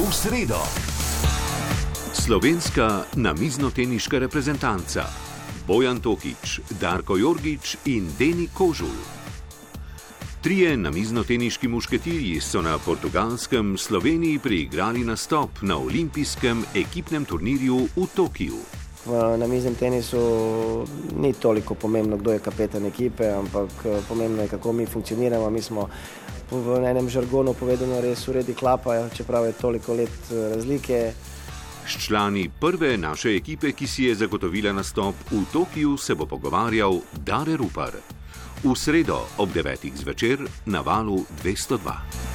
V sredo. Slovenska namiznoteniška reprezentanca. Bojan Tokič, Darko Jorgič in Deni Kožul. Trije namiznoteniški mušketirji so na portugalskem Sloveniji priigrali nastop na olimpijskem ekipnem turnirju v Tokiu. V namiznem tenisu ni toliko pomembno, kdo je kapetan ekipe, ampak pomembno je, kako mi funkcioniramo. Mi smo v enem žargonu povedano res uredi klapa, čeprav je toliko let razlike. S člani prve naše ekipe, ki si je zagotovila nastop v Tokiu, se bo pogovarjal Dare Rupar. V sredo ob 9. zvečer na valu 202.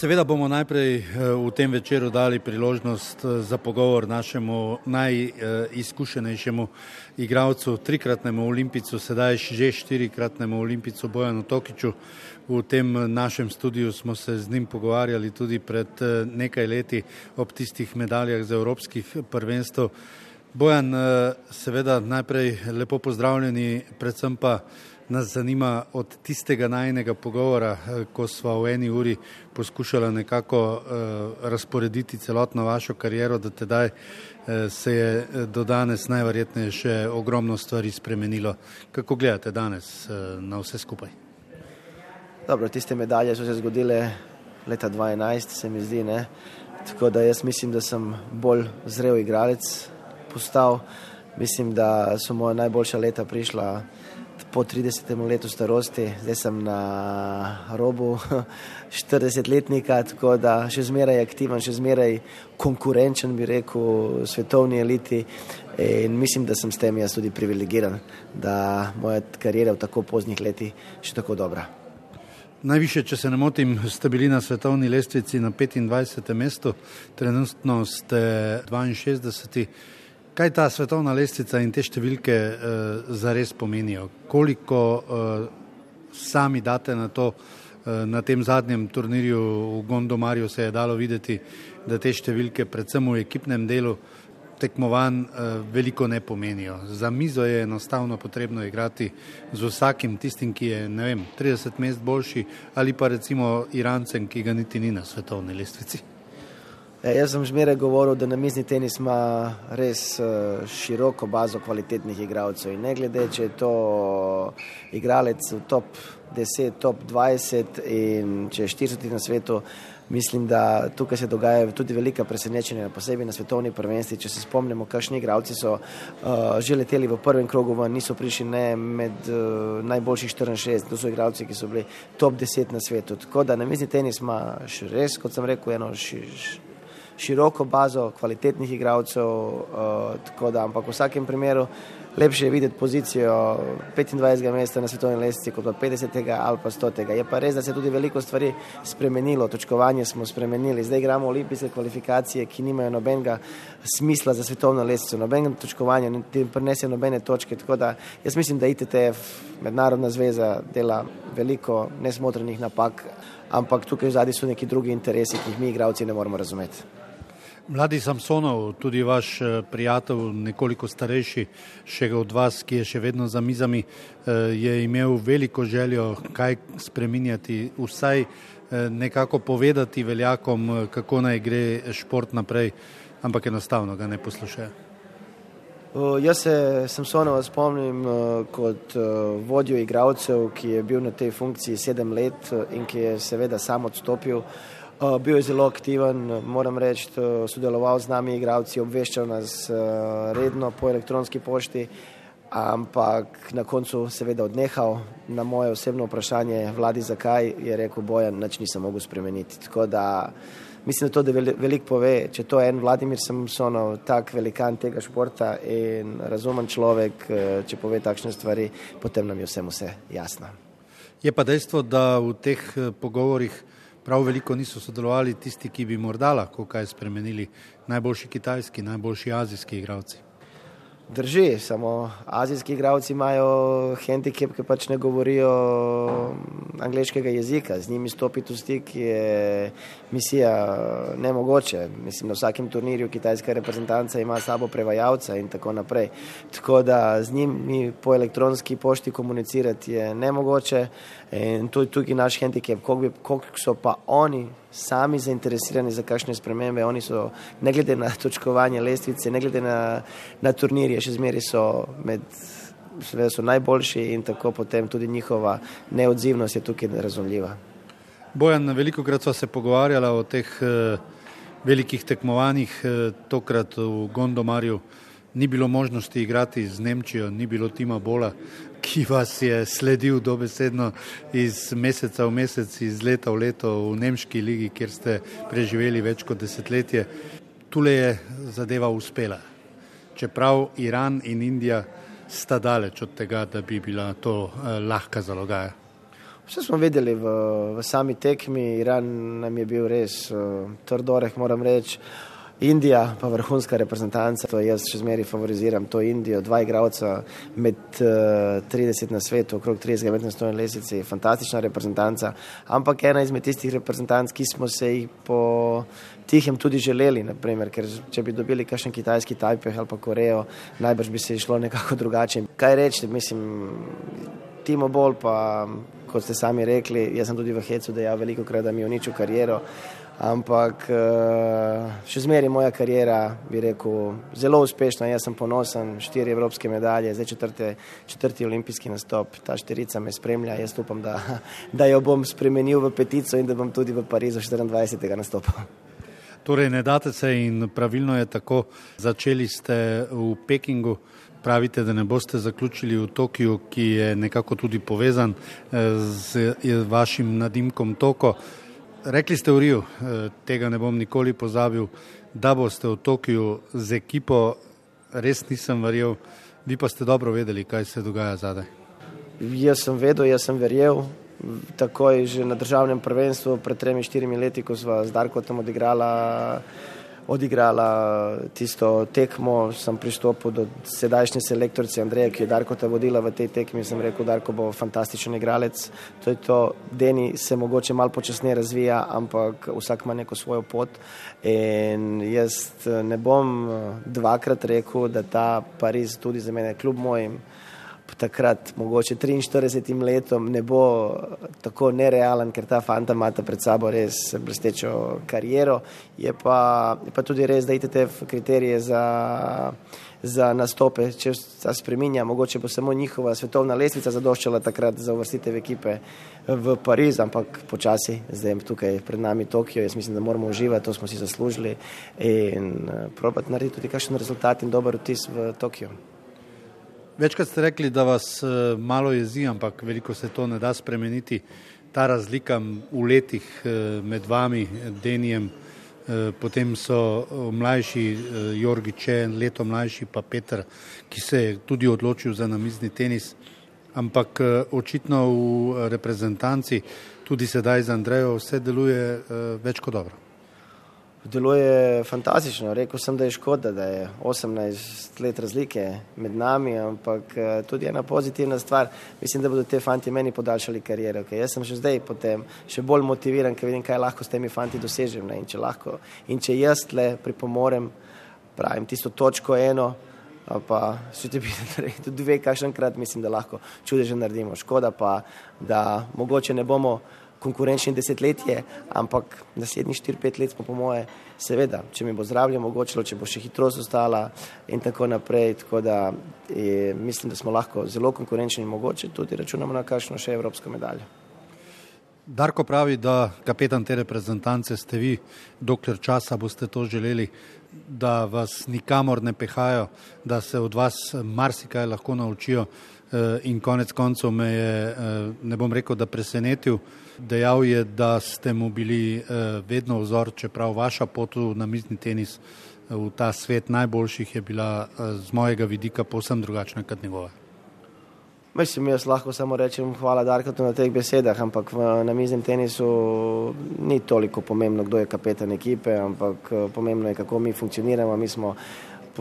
Seveda bomo najprej eh, v tem večeru dali priložnost eh, za pogovor našemu najizkušenejšemu igralcu, trikratnemu olimpicu, sedaj že štirikratnemu olimpicu Bojanu Tokiču. V tem našem studiu smo se z njim pogovarjali tudi pred eh, nekaj leti ob tistih medaljah za evropskih prvenstv. Bojan, seveda najprej lepo pozdravljeni, predvsem pa nas zanima od tistega najnega pogovora, eh, ko smo v eni uri poskušali nekako uh, razporediti celotno vašo kariero, da tedaj uh, se je do danes najverjetneje še ogromno stvari spremenilo. Kako gledate danes na vse skupaj? Dobro, tiste medalje so se zgodile leta 2011, se mi zdi, ne? tako da jaz mislim, da sem bolj zrel igralec postal. Mislim, da so moja najboljša leta prišla po 30. letu starosti, zdaj sem na robu 40-letnika, tako da še zmeraj aktiven, še zmeraj konkurenčen, bi rekel, svetovni eliti. In mislim, da sem s tem jaz tudi privilegiran, da moja karijera v tako poznih letih še tako dobra. Najviše, če se ne motim, ste bili na svetovni lestvici na 25. mestu, trenutno ste 62 kaj ta svetovna lestvica in te številke uh, zares pomenijo? Koliko uh, sami date na to, uh, na tem zadnjem turnirju v Gondomarju se je dalo videti, da te številke, predvsem v ekipnem delu tekmovanj, uh, veliko ne pomenijo. Za mizo je enostavno potrebno igrati z vsakim tistim, ki je, ne vem, 30 mest boljši ali pa recimo Irancem, ki ga niti ni na svetovni lestvici. Ja, jaz sem zmeraj govoril, da na mizni tenis ima res uh, široko bazo kvalitetnih igralcev. Ne glede, če je to igralec v top 10, top 20 in če je 40 na svetu, mislim, da tukaj se dogaja tudi velika presenečenja, posebej na svetovni prvenstvi. Če se spomnimo, kakšni igralci so uh, že leteli v prvem krogu, niso prišli ne med uh, najboljših 64, to so igralci, ki so bili top 10 na svetu. Tako da na mizni tenis ima res, kot sem rekel, eno široko široko bazo kvalitetnih igralcev, uh, ampak v vsakem primeru lepše je videti pozicijo 25. mesta na svetovni lestvici kot 50. ali pa 100. Je pa res, da se je tudi veliko stvari spremenilo, točkovanje smo spremenili, zdaj igramo olimpijske kvalifikacije, ki nimajo nobenega smisla za svetovno lestvico, nobenega točkovanja, ne prenese nobene točke. Tako da jaz mislim, da ITTF, Mednarodna zveza, dela veliko nesmotrenih napak, ampak tukaj v zadnji so neki drugi interesi, ki jih mi, igravci, ne moremo razumeti. Mladi Samsonov, tudi vaš eh, prijatelj, nekoliko starejši še od vas, ki je še vedno za mizami, eh, je imel veliko željo kaj spreminjati, vsaj eh, nekako povedati veljakom, kako naj gre šport naprej, ampak enostavno ga ne poslušajo. Jaz se Samsonova spomnim kot vodjo igralcev, ki je bil na tej funkciji sedem let in ki je seveda sam odstopil. Bil je zelo aktiven, moram reči, sodeloval z nami, igravci, obveščal nas uh, redno po elektronski pošti, ampak na koncu seveda odnehal. Na moje osebno vprašanje, vladi zakaj, je rekel Bojan, nič nisem mogel spremeniti. Tako da mislim, da to da veliko pove, če to je en Vladimir Samsonov, tak velikan tega športa in razumen človek, če pove takšne stvari, potem nam je vsem vse jasno. Je pa dejstvo, da v teh pogovorih prav veliko niso sodelovali tisti, ki bi morda lahko kaj spremenili, najboljši kitajski, najboljši azijski igravci. Drži, samo azijski igravci imajo handicap, ki pač ne govorijo angliškega jezika. Z njimi stopiti v stik je misija nemogoče. Mislim, na vsakem turnirju kitajska reprezentanca ima sabo prevajalca in tako naprej. Tako da z njimi po elektronski pošti komunicirati je nemogoče. In je tukaj naš handicap, koliko so pa oni sami zainteresirani za kakšne spremembe. Oni so, ne glede na točkovanje lestvice, ne glede na, na turnirje, še zmeri so med. Seveda so najboljši in tako potem tudi njihova neodzivnost je tukaj razumljiva. Bojan, veliko krat smo se pogovarjali o teh eh, velikih tekmovanjih, eh, tokrat v Gondomarju ni bilo možnosti igrati z Nemčijo, ni bilo Tima Bola, ki vas je sledil dobesedno iz meseca v mesec, iz leta v leto v Nemški ligi, kjer ste preživeli več kot desetletje. Tule je zadeva uspela. Čeprav Iran in Indija sta daleč od tega, da bi bila to eh, lahka zalogaja. Vse smo videli v, v sami tekmi, Iran nam je bil res uh, trdoreh, moram reči. Indija, pa vrhunska reprezentanca, to jaz še zmeraj favoriziram, to Indijo, dva igralca med uh, eh, 30 na svetu, okrog 30 metrov na stojni lesici, fantastična reprezentanca, ampak ena izmed tistih reprezentanc, ki smo se jih po tihem tudi želeli, naprimer, ker če bi dobili kakšen kitajski Tajpeh ali pa Korejo, najbrž bi se išlo nekako drugače. Kaj reči, mislim, Timo Bol pa, kot ste sami rekli, jaz sem tudi v Hecu dejal veliko krat, da mi je uničil kariero ampak eh, še zmeraj moja karijera, bi rekel, zelo uspešna. Jaz sem ponosen, štiri evropske medalje, zdaj četrte, četrti olimpijski nastop, ta štirica me spremlja. Jaz upam, da, da jo bom spremenil v petico in da bom tudi v Parizu 24. nastopil. Torej, ne date se in pravilno je tako. Začeli ste v Pekingu, pravite, da ne boste zaključili v Tokiu, ki je nekako tudi povezan eh, z vašim nadimkom Toko. Rekli ste v Riju, eh, tega ne bom nikoli pozabil, da boste v Tokiu z ekipo, res nisem verjel, vi pa ste dobro vedeli, kaj se dogaja zadaj. Jaz sem vedel, jaz sem verjel. Takoj že na državnem prvenstvu pred tremi, štirimi leti, ko smo z Darko tam odigrala odigrala tisto tekmo, sem pristopil do sedajšnje selektorice Andreja, ki je Darko ta vodila v tej tekmi. Sem rekel, Darko bo fantastičen igralec. To je to, Deni se mogoče malo počasneje razvija, ampak vsak ima neko svojo pot. In jaz ne bom dvakrat rekel, da ta Pariz tudi za mene, kljub mojim takrat, mogoče 43 letom, ne bo tako nerealen, ker ta fanta ima pred sabo res blestečo kariero. Je pa, je pa tudi res, da ITTF kriterije za, za nastope, če se spreminja, mogoče bo samo njihova svetovna lestvica zadoščala takrat za uvrstitev ekipe v Pariz, ampak počasi, zdaj tukaj pred nami Tokio, jaz mislim, da moramo uživati, to smo si zaslužili in uh, probati narediti tudi kakšen rezultat in dober vtis v Tokio. Večkrat ste rekli, da vas eh, malo jezi, ampak veliko se to ne da spremeniti. Ta razlika v letih eh, med vami, Denijem, eh, potem so mlajši Jorgi Čen, leto mlajši pa Petr, ki se je tudi odločil za namizni tenis. Ampak očitno v reprezentanci, tudi sedaj za Andrejo, vse deluje več kot dobro. Deluje fantastično. Rekl sem, da je škoda, da je 18 let razlike med nami, ampak eh, tudi ena pozitivna stvar. Mislim, da bodo te fanti meni podaljšali kariero. Okay? Jaz sem še zdaj potem še bolj motiviran, ker vidim, kaj lahko s temi fanti dosežem. In če, lahko, in če jaz tle pripomorem, pravim tisto točko eno, pa še ti bi tudi dve, kakšenkrat mislim, da lahko čudeže naredimo. Škoda pa, da mogoče ne bomo konkurenčni desetletje, ampak naslednjih 4-5 let smo po moje, seveda, če mi bo zdravje omogočilo, če bo še hitrost ostala in tako naprej. Tako da je, mislim, da smo lahko zelo konkurenčni in mogoče tudi računamo na kakšno še evropsko medaljo. Darko pravi, da kapetan te reprezentance ste vi, dokler časa boste to želeli, da vas nikamor ne pehajo, da se od vas marsikaj lahko naučijo in konec koncev me je, eh, ne bom rekel, da presenetil, Dejal je, da ste mu bili eh, vedno vzor, čeprav vaša pot na mizni tenis eh, v ta svet najboljših je bila eh, z mojega vidika povsem drugačna kot njegova. Mislim, jaz lahko samo rečem hvala Darkotu na teh besedah, ampak v namiznem tenisu ni toliko pomembno, kdo je kapetan ekipe, ampak pomembno je, kako mi funkcioniramo. Mi smo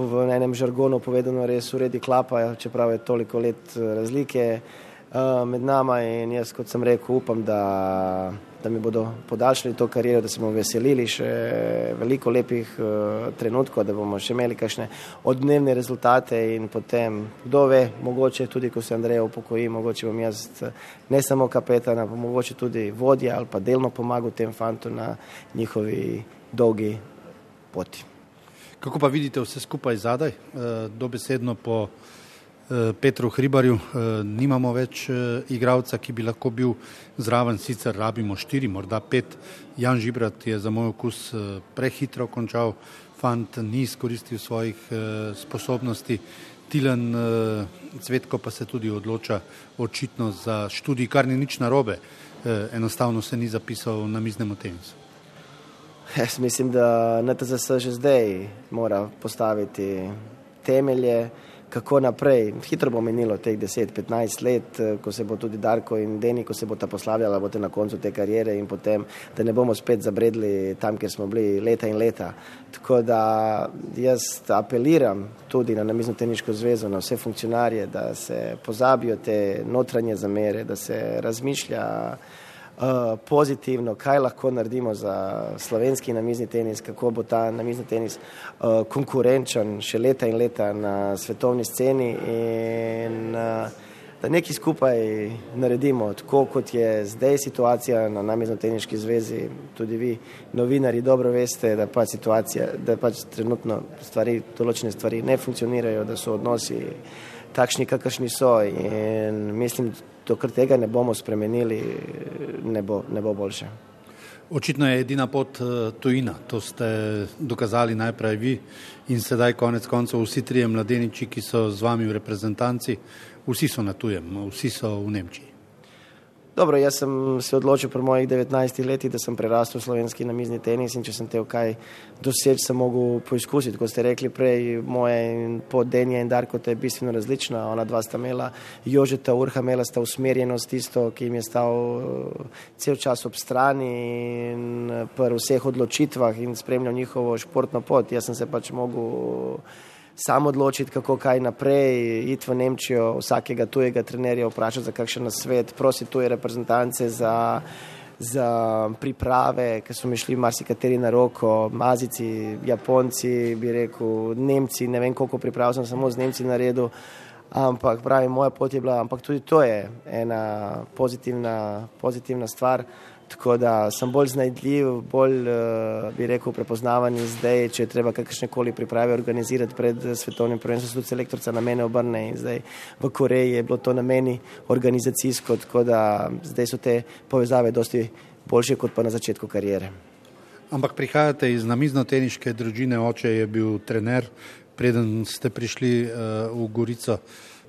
v enem žargonu povedano res uredi klapa, čeprav je toliko let razlike. uh, med nama in jaz, kot sem rekel, upam, da, da mi bodo podaljšali to kariero, da se bomo veselili še veliko lepih uh, trenutkov, da bomo še imeli kakšne odnevne rezultate in potem, kdo ve, mogoče tudi, ko se Andrej upokoji, mogoče bom jaz ne samo kapetan, pa mogoče tudi vodja ali pa delno pomagal tem fantom na njihovi dolgi poti. Kako pa vidite vse skupaj zadaj, dobesedno po Eh, Petru Hribarju, eh, nimamo več eh, igralca, ki bi lahko bil zraven, sicer rabimo štiri, morda pet. Jan Žibrat je za moj okus prehitro končal, fant ni izkoristil svojih sposobnosti. Tilen Cvetko pa se tudi odloča očitno za študij, kar ni nič narobe, enostavno se ni zapisal na miznem tenisu. Jaz mislim, da NTZS že zdaj mora postaviti temelje, kako naprej. Hitro bo menilo teh 10-15 let, eh, ko se bo tudi Darko in Deni, ko se bo ta poslavljala, bote na koncu te karijere in potem, da ne bomo spet zabredli tam, kjer smo bili leta in leta. Tako da jaz apeliram tudi na namizno teniško zvezo, na vse funkcionarje, da se pozabijo te notranje zamere, da se razmišlja pozitivno, kaj lahko naredimo za slovenski namizni tenis, kako bo ta namizni tenis uh, konkurenčen še leta in leta na svetovni sceni in uh, da nekaj skupaj naredimo, tako kot je zdaj situacija na namizno teniški zvezi, tudi vi, novinari, dobro veste, da pač situacija, da pač trenutno stvari, določene stvari ne funkcionirajo, da so odnosi takšni, kakršni so in mislim, dokler tega ne bomo spremenili, ne bo, ne bo boljše. Očitno je edina pot eh, tujina, to ste dokazali najprej vi in sedaj konec koncev vsi trije mladeniči, ki so z vami v reprezentanci, vsi so na tujem, vsi so v Nemčiji. Dobro, jaz sem se odločil pri mojih 19 letih, da sem prerastel slovenski namizni tenis in če sem te v kaj doseč, sem mogel poizkusiti. Kot ste rekli prej, moje podenje in Darko te je bistveno različna. Ona dva sta imela, Jožeta Urha imela sta usmerjenost tisto, ki jim je stal eh, cel čas ob strani in eh, pri vseh odločitvah in spremljal njihovo športno pot. Jaz sem se pač mogel sam odločiti, kako kaj naprej, iti v Nemčijo, vsakega tujega trenerja vprašati za kakšen nasvet, prositi tuje reprezentance za, za priprave, ki so mi šli marsikateri na roko, mazici, japonci, bi rekel, Nemci, ne vem koliko priprav sem samo z Nemci naredil, ampak pravi, moja pot je bila, ampak tudi to je ena pozitivna, pozitivna stvar. Tako da sem bolj znajdljiv, bolj uh, bi rekel prepoznavan in zdaj, če je treba kakršne koli priprave organizirati pred svetovnim prvenstvom, tudi selektorca na mene obrne in zdaj v Koreji je bilo to na meni organizacijsko, tako da zdaj so te povezave dosti boljše kot pa na začetku karijere. Ampak prihajate iz namizno-teniške družine, oče je bil trener, preden ste prišli uh, v Gorico,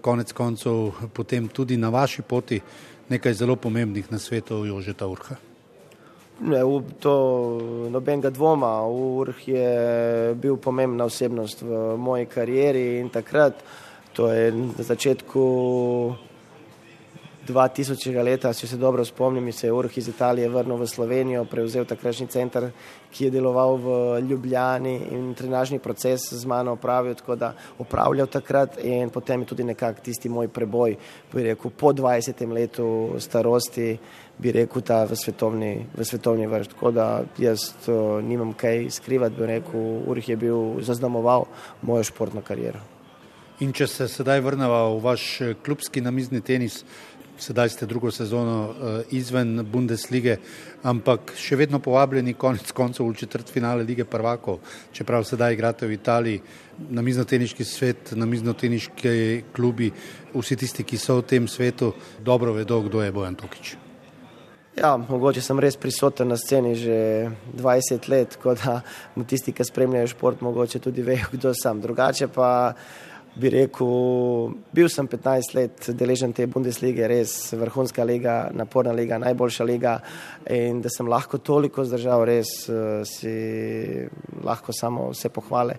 konec koncev potem tudi na vaši poti nekaj zelo pomembnih na svetu Jožeta Urha. Ne, v to nobenega dvoma. Urh je bil pomembna osebnost v moji karieri in takrat, to je na začetku 2000. leta, če se dobro spomnim, se je Urh iz Italije vrnil v Slovenijo, prevzel takratni center, ki je deloval v Ljubljani in trenažni proces z mano opravil, tako da upravljal takrat in potem je tudi nekak tisti moj preboj, bi rekel, po 20. letu starosti, bi rekel, ta v svetovni, v svetovni vrst. Tako da jaz to, nimam kaj skrivati, bi rekel, Urh je bil zaznamoval mojo športno kariero. In če se sedaj vrnemo v vaš klubski namizni tenis, sedaj ste drugo sezono uh, izven Bundeslige, ampak še vedno povabljeni konec koncev v četrt finale lige prvakov, čeprav sedaj igrate v Italiji, na miznoteniški svet, na miznoteniški klubi, vsi tisti, ki so v tem svetu, dobro vedo, kdo je Bojan Tokič. Ja, mogoče sem res prisoten na sceni že 20 let, tako da tisti, ki spremljajo šport, mogoče tudi vejo, kdo sem. Drugače pa bi rekel, bil sem 15 let deležen te Bundeslige, res vrhunska liga, naporna liga, najboljša liga in da sem lahko toliko zdržal, res uh, si lahko samo vse pohvale.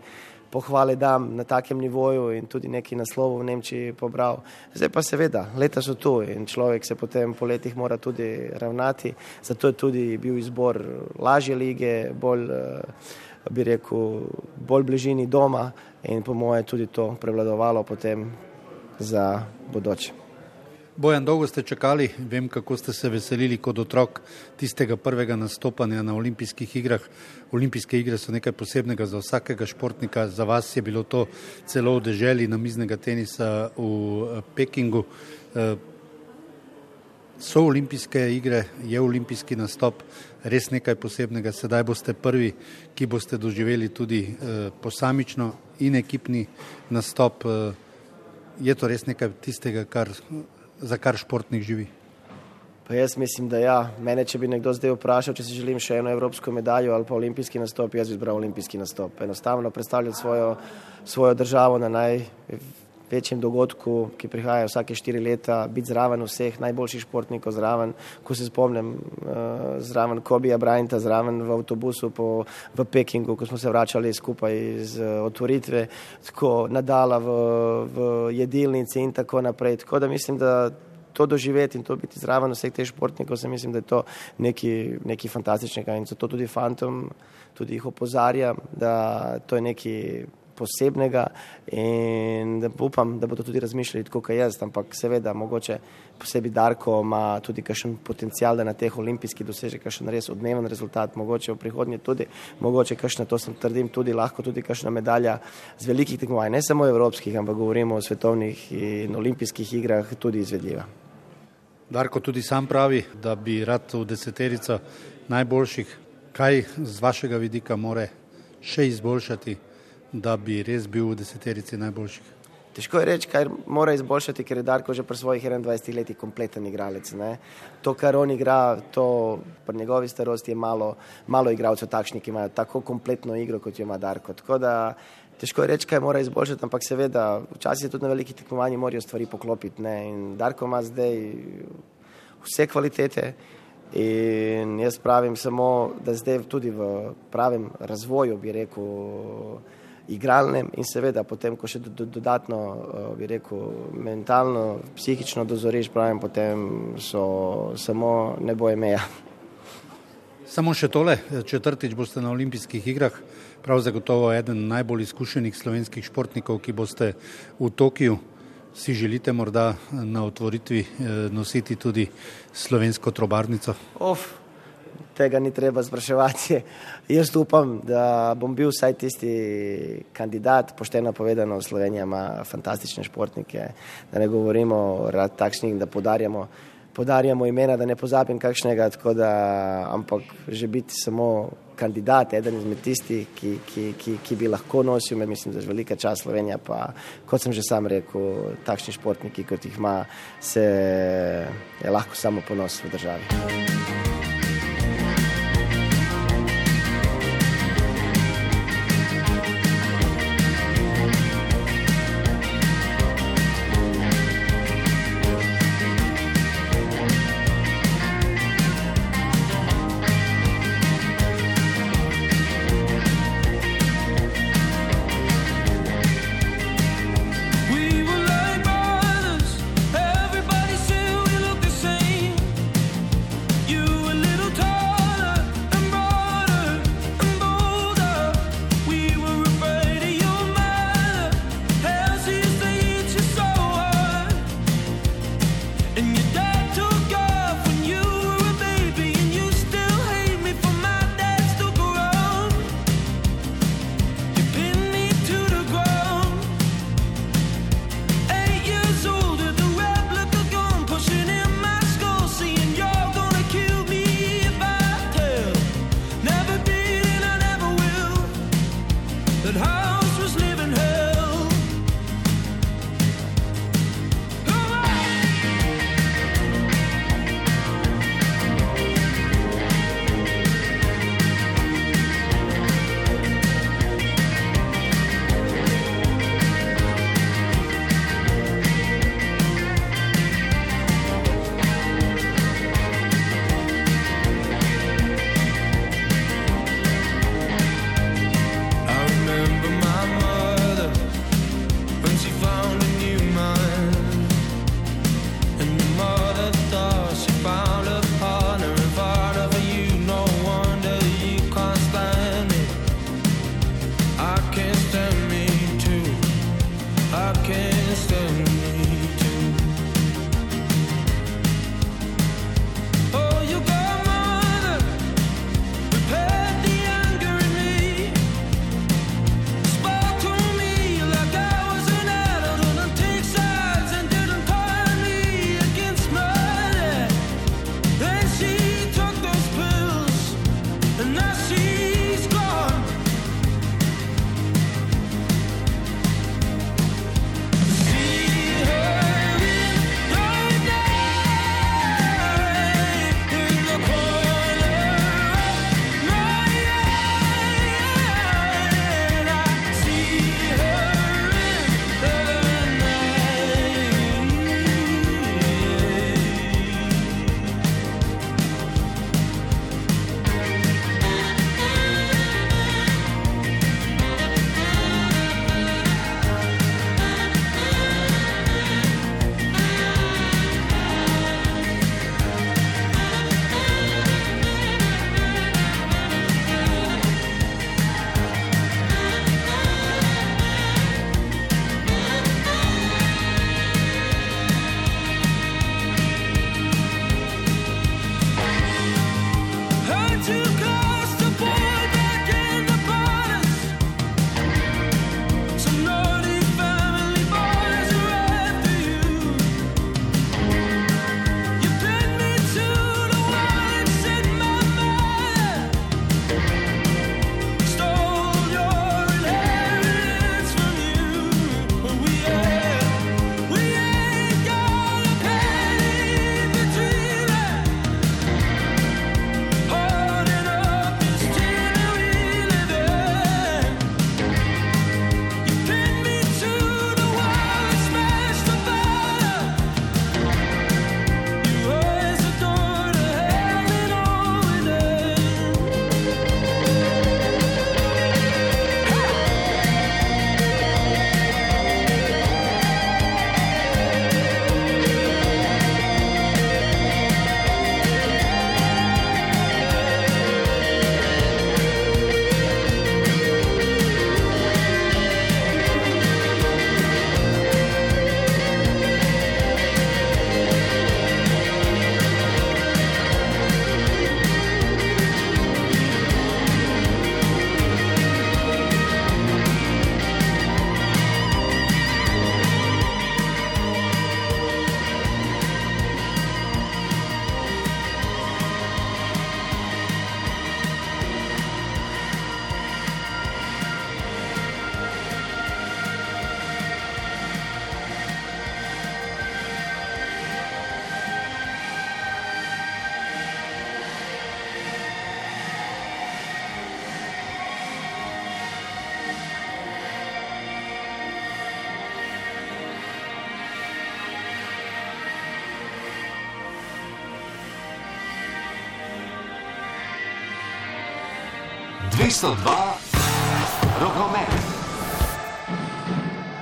Pohvale dam na takem nivoju in tudi neki naslovov v Nemčiji pobral. Zdaj pa seveda, leta so tu in človek se potem po letih mora tudi ravnati, zato je tudi bil izbor lažje lige, bolj uh, bi rekel, bolj bližini doma in po moje tudi to prevladovalo potem za bodoče. Bojan, dolgo ste čakali, vem, kako ste se veselili kot otrok tistega prvega nastopanja na olimpijskih igrah. Olimpijske igre so nekaj posebnega za vsakega športnika, za vas je bilo to celo v deželi namiznega tenisa v eh, Pekingu. Eh, so olimpijske igre, je olimpijski nastop res nekaj posebnega, sedaj boste prvi, ki boste doživeli tudi eh, posamično in ekipni nastop. Je to res nekaj tistega, kar za kar športnik živi? Pa jaz mislim, da ja. Mene, če bi nekdo zdaj vprašal, če si želim še eno evropsko medaljo ali pa olimpijski nastop, jaz bi izbral olimpijski nastop. Enostavno predstavljati svojo, svojo državo na največjem dogodku, ki prihaja vsake štiri leta, biti zraven vseh najboljših športnikov, zraven, ko se spomnim, uh, zraven Kobija Brajnta, zraven v avtobusu po, v Pekingu, ko smo se vračali skupaj iz uh, otvoritve, tako nadala v, v jedilnici in tako naprej. Tako da mislim, da to doživeti in to biti zraven vseh teh športnikov, se mislim, da je to nekaj fantastičnega in zato tudi fantom, tudi jih opozarjam, da to je nekaj posebnega in upam, da bodo tudi razmišljali tako, kot jaz, ampak seveda, mogoče posebej Darko ima tudi kakšen potencial, da na teh olimpijskih doseže kakšen res odmeven rezultat, mogoče v prihodnje tudi, mogoče kakšna, to sem trdim, tudi lahko tudi kakšna medalja z velikih tekmovanj, ne samo evropskih, ampak govorimo o svetovnih in olimpijskih igrah, tudi izvedljiva. Darko tudi sam pravi, da bi rad v deseterico najboljših, kaj z vašega vidika more še izboljšati, da bi res bil v deseterici najboljših. Težko je reči, kaj mora izboljšati, ker je Darko že pri svojih 21 letih kompleten igralec. Ne? To, kar on igra, to pri njegovi starosti je malo, malo igralcev takšnih, ki imajo tako kompletno igro, kot jo ima Darko. Tako da težko je reči, kaj mora izboljšati, ampak seveda, včasih tudi na velikih tekmovanjih morajo stvari poklopiti. Ne? In Darko ima zdaj vse kvalitete. In jaz pravim samo, da zdaj tudi v pravem razvoju, bi rekel, igralnem in seveda potem, ko še do, dodatno, bi rekel, mentalno, psihično dozoriš, pravim, potem so samo ne boje meja. Samo še tole, četrtič boste na olimpijskih igrah, prav zagotovo eden najbolj izkušenih slovenskih športnikov, ki boste v Tokiju. Si želite morda na otvoritvi eh, nositi tudi slovensko trobarnico? Of, tega ni treba spraševati. Jaz upam, da bom bil vsaj tisti kandidat, pošteno povedano, Slovenija ima fantastične športnike, da ne govorimo o takšnih, da podarjamo podarjamo imena, da ne pozabim kakšnega, da, ampak že biti samo kandidat, eden izmed tistih, ki, ki, ki, ki bi lahko nosil, me mislim, da je velika čast Slovenija, pa kot sem že sam rekel, takšni športniki, kot jih ima, se je lahko samo ponos v državi. 202 rokomet.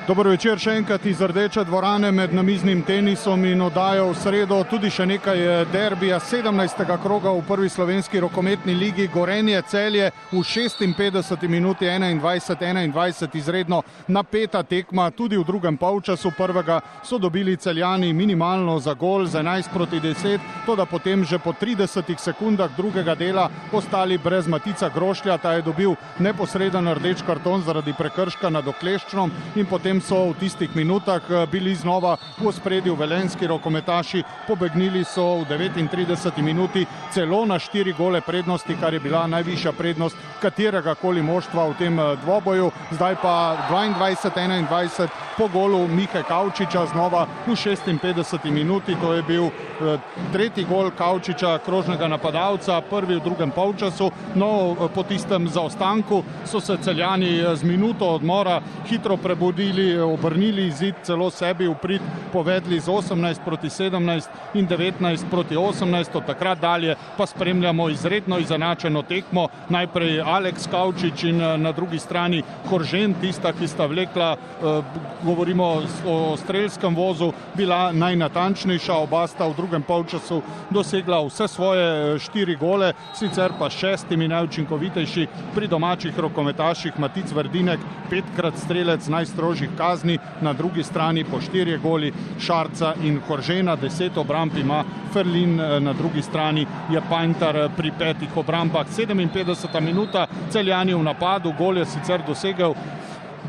Dobro večer še enkrat iz rdeče dvorane med namiznim tenisom in oddajo v sredo. Tudi še nekaj derbija 17. kroga v prvi slovenski rokometni ligi Gorenje celje v 56 minuti 21-21 izredno napeta tekma. Tudi v drugem polčasu prvega so dobili celjani minimalno za gol za 11 proti 10, to da potem že po 30 sekundah drugega dela ostali brez Matica Grošlja, ta je dobil neposreden rdeč karton zaradi prekrška nad okleščnom in potem so v tistih minutah eh, bili znova v spredju velenski rokometaši, pobegnili so v 39 minuti celo na štiri gole prednosti, kar je bila najvišja prednost katerega koli moštva v tem eh, dvoboju. Zdaj pa 22-21 po golu Mihe Kavčiča znova v 56 minuti, to je bil eh, tretji gol Kavčiča, krožnega napadalca, prvi v drugem polčasu. No, po tistem zaostanku so se celjani z minuto odmora hitro prebudili obrnili izid celo sebi v prid, povedli z 18 proti 17 in 19 proti 18, od takrat dalje pa spremljamo izredno izenačeno tekmo. Najprej Aleks Kavčič in eh, na drugi strani Horžen, tista, ki sta vlekla, eh, govorimo o strelskem vozu, bila najnatančnejša, oba sta v drugem polčasu dosegla vse svoje eh, štiri gole, sicer pa šestimi najučinkovitejši pri domačih rokometaših Matic Vrdinek, petkrat strelec najstrožjih kazni, na drugi strani po štirje goli Šarca in Horžena, deset obramb ima Ferlin, eh, na drugi strani je Pajntar eh, pri petih obrambah. 57 minuta celjani v napadu, gol je sicer dosegel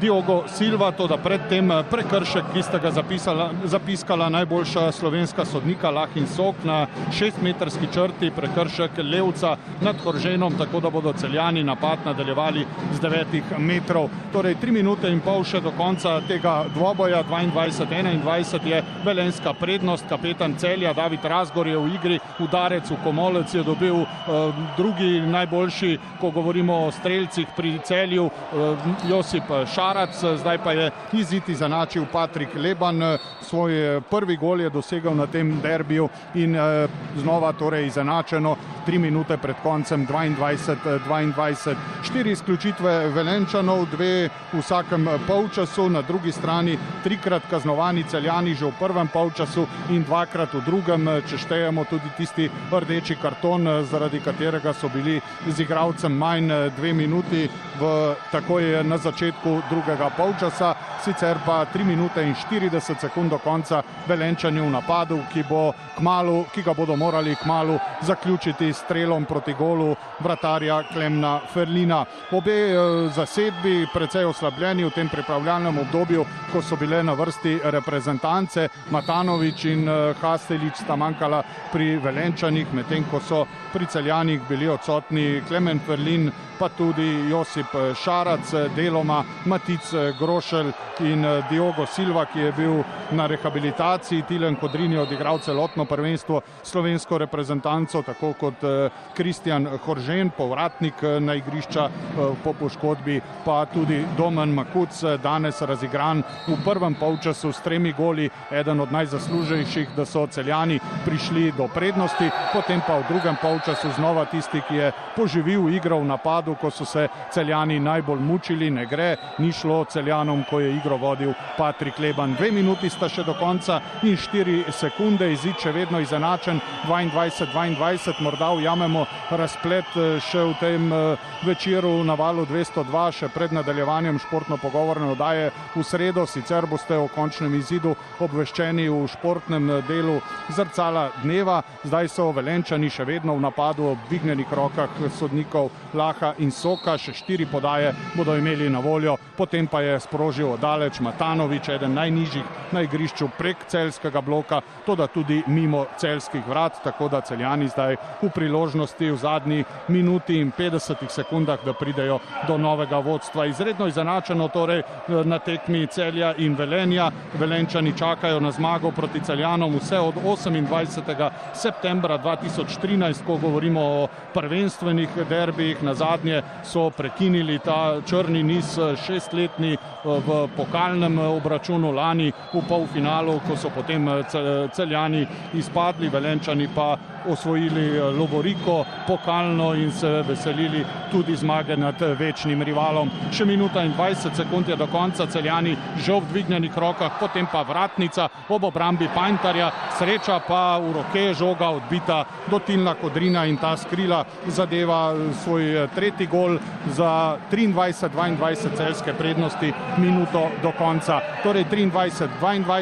Diogo Silva, to da predtem eh, prekršek, ki sta ga zapisala, zapiskala najboljša slovenska sodnika Lahin Sok na šestmetrski črti, prekršek Levca nad Horženom, tako da bodo celjani napad nadaljevali z devetih metrov. Torej, tri minute in pol še do konca tega dvoboja, 22-21 je velenska prednost, kapetan celja David Razgor je v igri, udarec v komolec je dobil uh, drugi najboljši, ko govorimo o streljcih pri celju, uh, Josip Šar. Šarac, zdaj pa je izid izenačil Patrik Leban, svoj prvi gol je dosegel na tem derbiju in eh, znova torej izenačeno, tri minute pred koncem 22-22. Štiri izključitve Velenčanov, dve v vsakem polčasu, na drugi strani trikrat kaznovani celjani že v prvem polčasu in dvakrat v drugem, če štejemo tudi tisti rdeči karton, zaradi katerega so bili z igravcem manj dve minuti v takoj na začetku drugega polčasa, sicer pa 3 minute in 40 sekund do konca Velenčani v napadu, ki, bo kmalu, ki ga bodo morali kmalu zaključiti s strelom proti golu vratarja Klemna Ferlina. Obe eh, zasedbi precej oslabljeni v tem pripravljalnem obdobju, ko so bile na vrsti reprezentance, Matanovič in eh, Hastelič sta manjkala pri Velenčanih, medtem ko so pri celjanih bili odsotni Klemen Ferlin, pa tudi Josip Šarac, deloma Matic Grošelj in Diogo Silva, ki je bil na rehabilitaciji. Tilen Kodrin je odigral celotno prvenstvo slovensko reprezentanco, tako kot Kristjan Horžen, povratnik na igrišča po poškodbi, pa tudi Domen Makuc, danes razigran v prvem polčasu s tremi goli, eden od najzaslužejših, da so celjani prišli do prednosti, potem pa v drugem polčasu znova tisti, ki je poživil igro v napadu, napadu, ko so se celjani najbolj mučili, ne gre, ni šlo celjanom, ko je igro vodil Patrik Leban. Dve minuti sta še do konca in štiri sekunde, izid še vedno izenačen, 22-22, morda ujamemo razplet eh, še v tem eh, večeru na valu 202, še pred nadaljevanjem športno pogovorne odaje v sredo, sicer boste o končnem izidu obveščeni v športnem eh, delu zrcala dneva, zdaj so velenčani še vedno v napadu ob dvignenih rokah sodnikov Laha in Soka, še štiri podaje bodo imeli na voljo, potem pa je sprožil odaleč Matanovič, eden najnižjih na igrišču prek celskega bloka, to da tudi mimo celskih vrat, tako da celjani zdaj v priložnosti v zadnji minuti in 50 sekundah, da pridejo do novega vodstva. Izredno izenačeno torej na tekmi celja in velenja. Velenčani čakajo na zmago proti celjanom vse od 28. septembra 2013, ko govorimo o prvenstvenih derbijih, na zadnje so prekinili ta črni niz šestletni eh, v pokalnem eh, obračunu lani v polfinalu, ko so potem eh, celjani izpadli, velenčani pa osvojili Lovoriko, pokalno in se veselili tudi zmage nad večnim rivalom. Še minuta in 20 sekund je do konca, celjani že v dvignjenih rokah, potem pa vratnica ob obrambi Pantarja, sreča pa v roke žoga odbita dotilna kodrina in ta skrila zadeva svoj tretji gol za 23-22 celske prednosti minuto do konca. Torej 23-22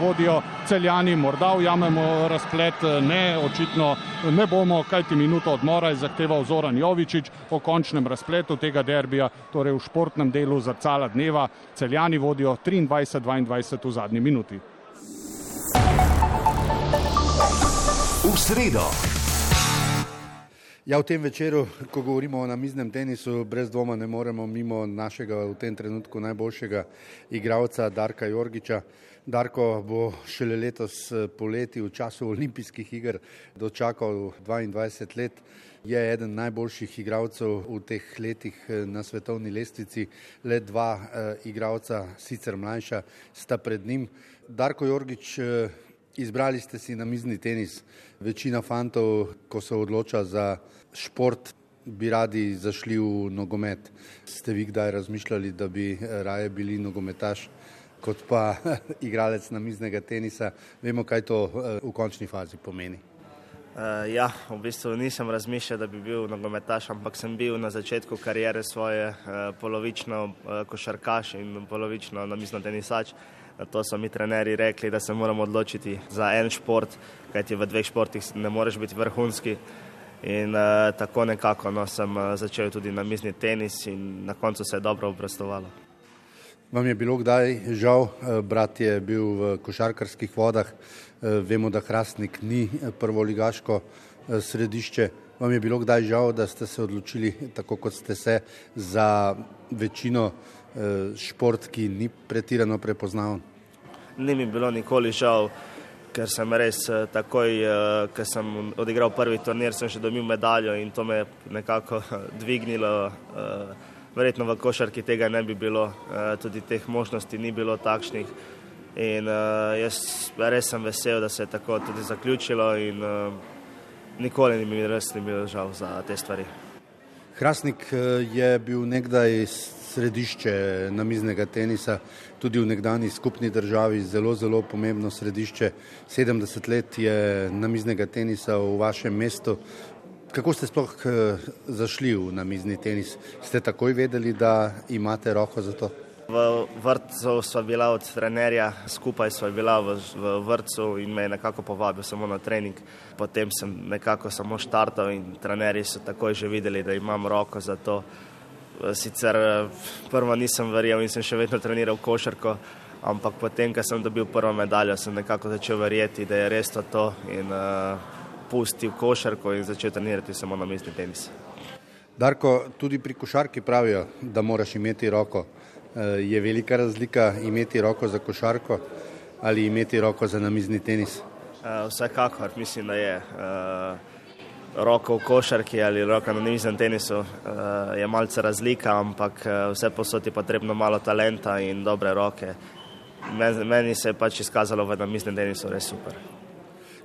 vodijo celjani, morda ujamemo razplet, ne, očitno ne bomo, kajti minuto odmora je zahteval Zoran Jovičič o končnem razpletu tega derbija, torej v športnem delu zrcala dneva. Celjani vodijo 23-22 v zadnji minuti. V sredo. Ja, v tem večeru, ko govorimo o namiznem tenisu, brez dvoma ne moremo mimo našega v tem trenutku najboljšega igralca Darka Jorgiča. Darko bo šele letos poleti v času olimpijskih iger dočakal 22 let. Je eden najboljših igralcev v teh letih na svetovni lestvici. Le dva eh, igralca, sicer mlajša, sta pred njim. Darko Jorgič, Izbrali ste si namizni tenis. Večina fantov, ko se odloča za šport, bi radi zašli v nogomet. Ste vi kdaj razmišljali, da bi raje bili nogometaš kot pa igralec namiznega tenisa? Vemo, kaj to v končni fazi pomeni. Uh, ja, v bistvu nisem razmišljal, da bi bil nogometaš, ampak sem bil na začetku karijere svoje uh, polovično uh, košarkaš in polovično namizno tenisač. To so mi trenerji rekli, da se moramo odločiti za en šport, kajti v dveh športih ne moreš biti vrhunski. In uh, tako nekako no, sem uh, začel tudi na mizni tenis in na koncu se je dobro obrestovalo. Vam je bilo kdaj žal, brat je bil v košarkarskih vodah, vemo, da Hrastnik ni prvoligaško središče. Vam je bilo kdaj žal, da ste se odločili tako, kot ste se, za večino šport, ki ni pretirano prepoznaven? Ni mi bilo nikoli žal, ker sem res takoj, ker sem odigral prvi turnir, sem še dobil medaljo in to me je nekako dvignilo. Verjetno v košarki tega ne bi bilo, tudi teh možnosti ni bilo takšnih. In jaz res sem vesel, da se je tako tudi zaključilo in nikoli ni mi res ni bilo žal za te stvari. Hrastnik je bil nekdaj središče namiznega tenisa, tudi v nekdani skupni državi zelo, zelo pomembno središče. 70 let je namiznega tenisa v vašem mestu. Kako ste sploh zašli v namizni tenis? Ste takoj vedeli, da imate roko za to? V vrtu sva bila od trenerja, skupaj sva bila v, v vrtu in me je nekako povabil samo na trening. Potem sem nekako samo štartal in trenerji so takoj že videli, da imam roko za to. Sicer prvo nisem verjel in sem še vedno treniral košarko, ampak potem, ko sem dobil prvo medaljo, sem nekako začel verjeti, da je res to to in uh, pustil košarko in začel trenirati samo na mestni tenis. Darko, tudi pri košarki pravijo, da moraš imeti roko. Je velika razlika imeti roko za košarko ali imeti roko za namizni tenis? Vsekakor, mislim, da je. Uh, roko v košarki ali roka na nizem tenisu je malce razlika, ampak vse posod je potrebno malo talenta in dobre roke. Men, meni se je pač izkazalo v namiznem tenisu res super.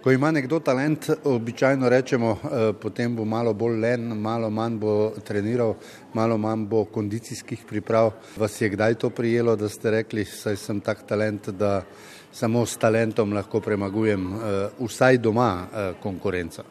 Ko ima nekdo talent, običajno rečemo, eh, potem bo malo bolj len, malo manj bo treniral, malo manj bo kondicijskih priprav. Vas je kdaj to prijelo, da ste rekli, saj sem tak talent, da samo s talentom lahko premagujem eh, vsaj doma eh, konkurenco?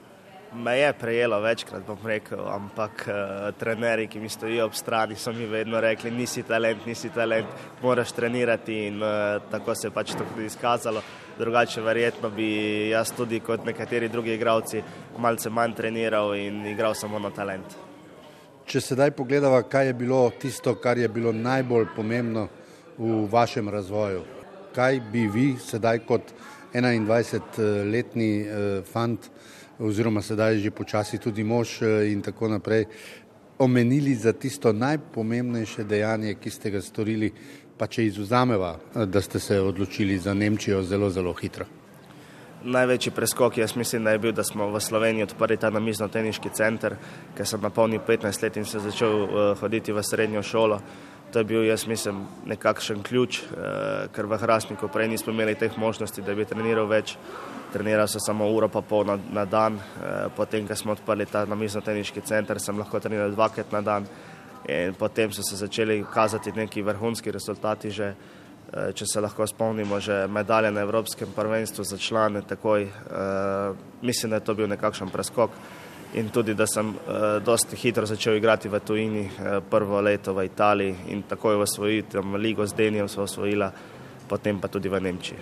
Me je prejelo večkrat, bom rekel, ampak uh, trenerji, ki mi stojijo ob strani, so mi vedno rekli: nisi talent, nisi talent, moraš trenirati. In uh, tako se je pač to tudi izkazalo. Drugače, verjetno bi jaz tudi kot nekateri drugi igravci malce manj treniral in igral samo na talent. Če sedaj pogledamo, kaj je bilo tisto, kar je bilo najbolj pomembno v vašem razvoju, kaj bi vi sedaj kot 21-letni uh, fant oziroma sedaj že počasi tudi mož eh, in tako naprej, omenili za tisto najpomembnejše dejanje, ki ste ga storili, pa če izuzameva, eh, da ste se odločili za Nemčijo zelo, zelo hitro. Največji preskok jaz mislim, da je bil, da smo v Sloveniji odprli ta namizno-teniški center, ker sem napolnil 15 let in se začel uh, hoditi v srednjo šolo. to je bil, jaz mislim, nekakšen ključ, uh, ker v Hrastniku prej nismo imeli teh možnosti, da bi treniral več. Treniral sem samo uro pa pol na, na dan, potem, ko smo odprli ta namizno-teniški center, sem lahko treniral dvakrat na dan in potem so se začeli kazati neki vrhunski rezultati že. Če se lahko spomnimo, že medalje na Evropskem prvenstvu za člane, takoj, uh, mislim, da je to bil nekakšen preskok in tudi, da sem uh, dosti hitro začel igrati v tujini, uh, prvo leto v Italiji in takoj v svoji tam ligo z Denijem so osvojila, potem pa tudi v Nemčiji.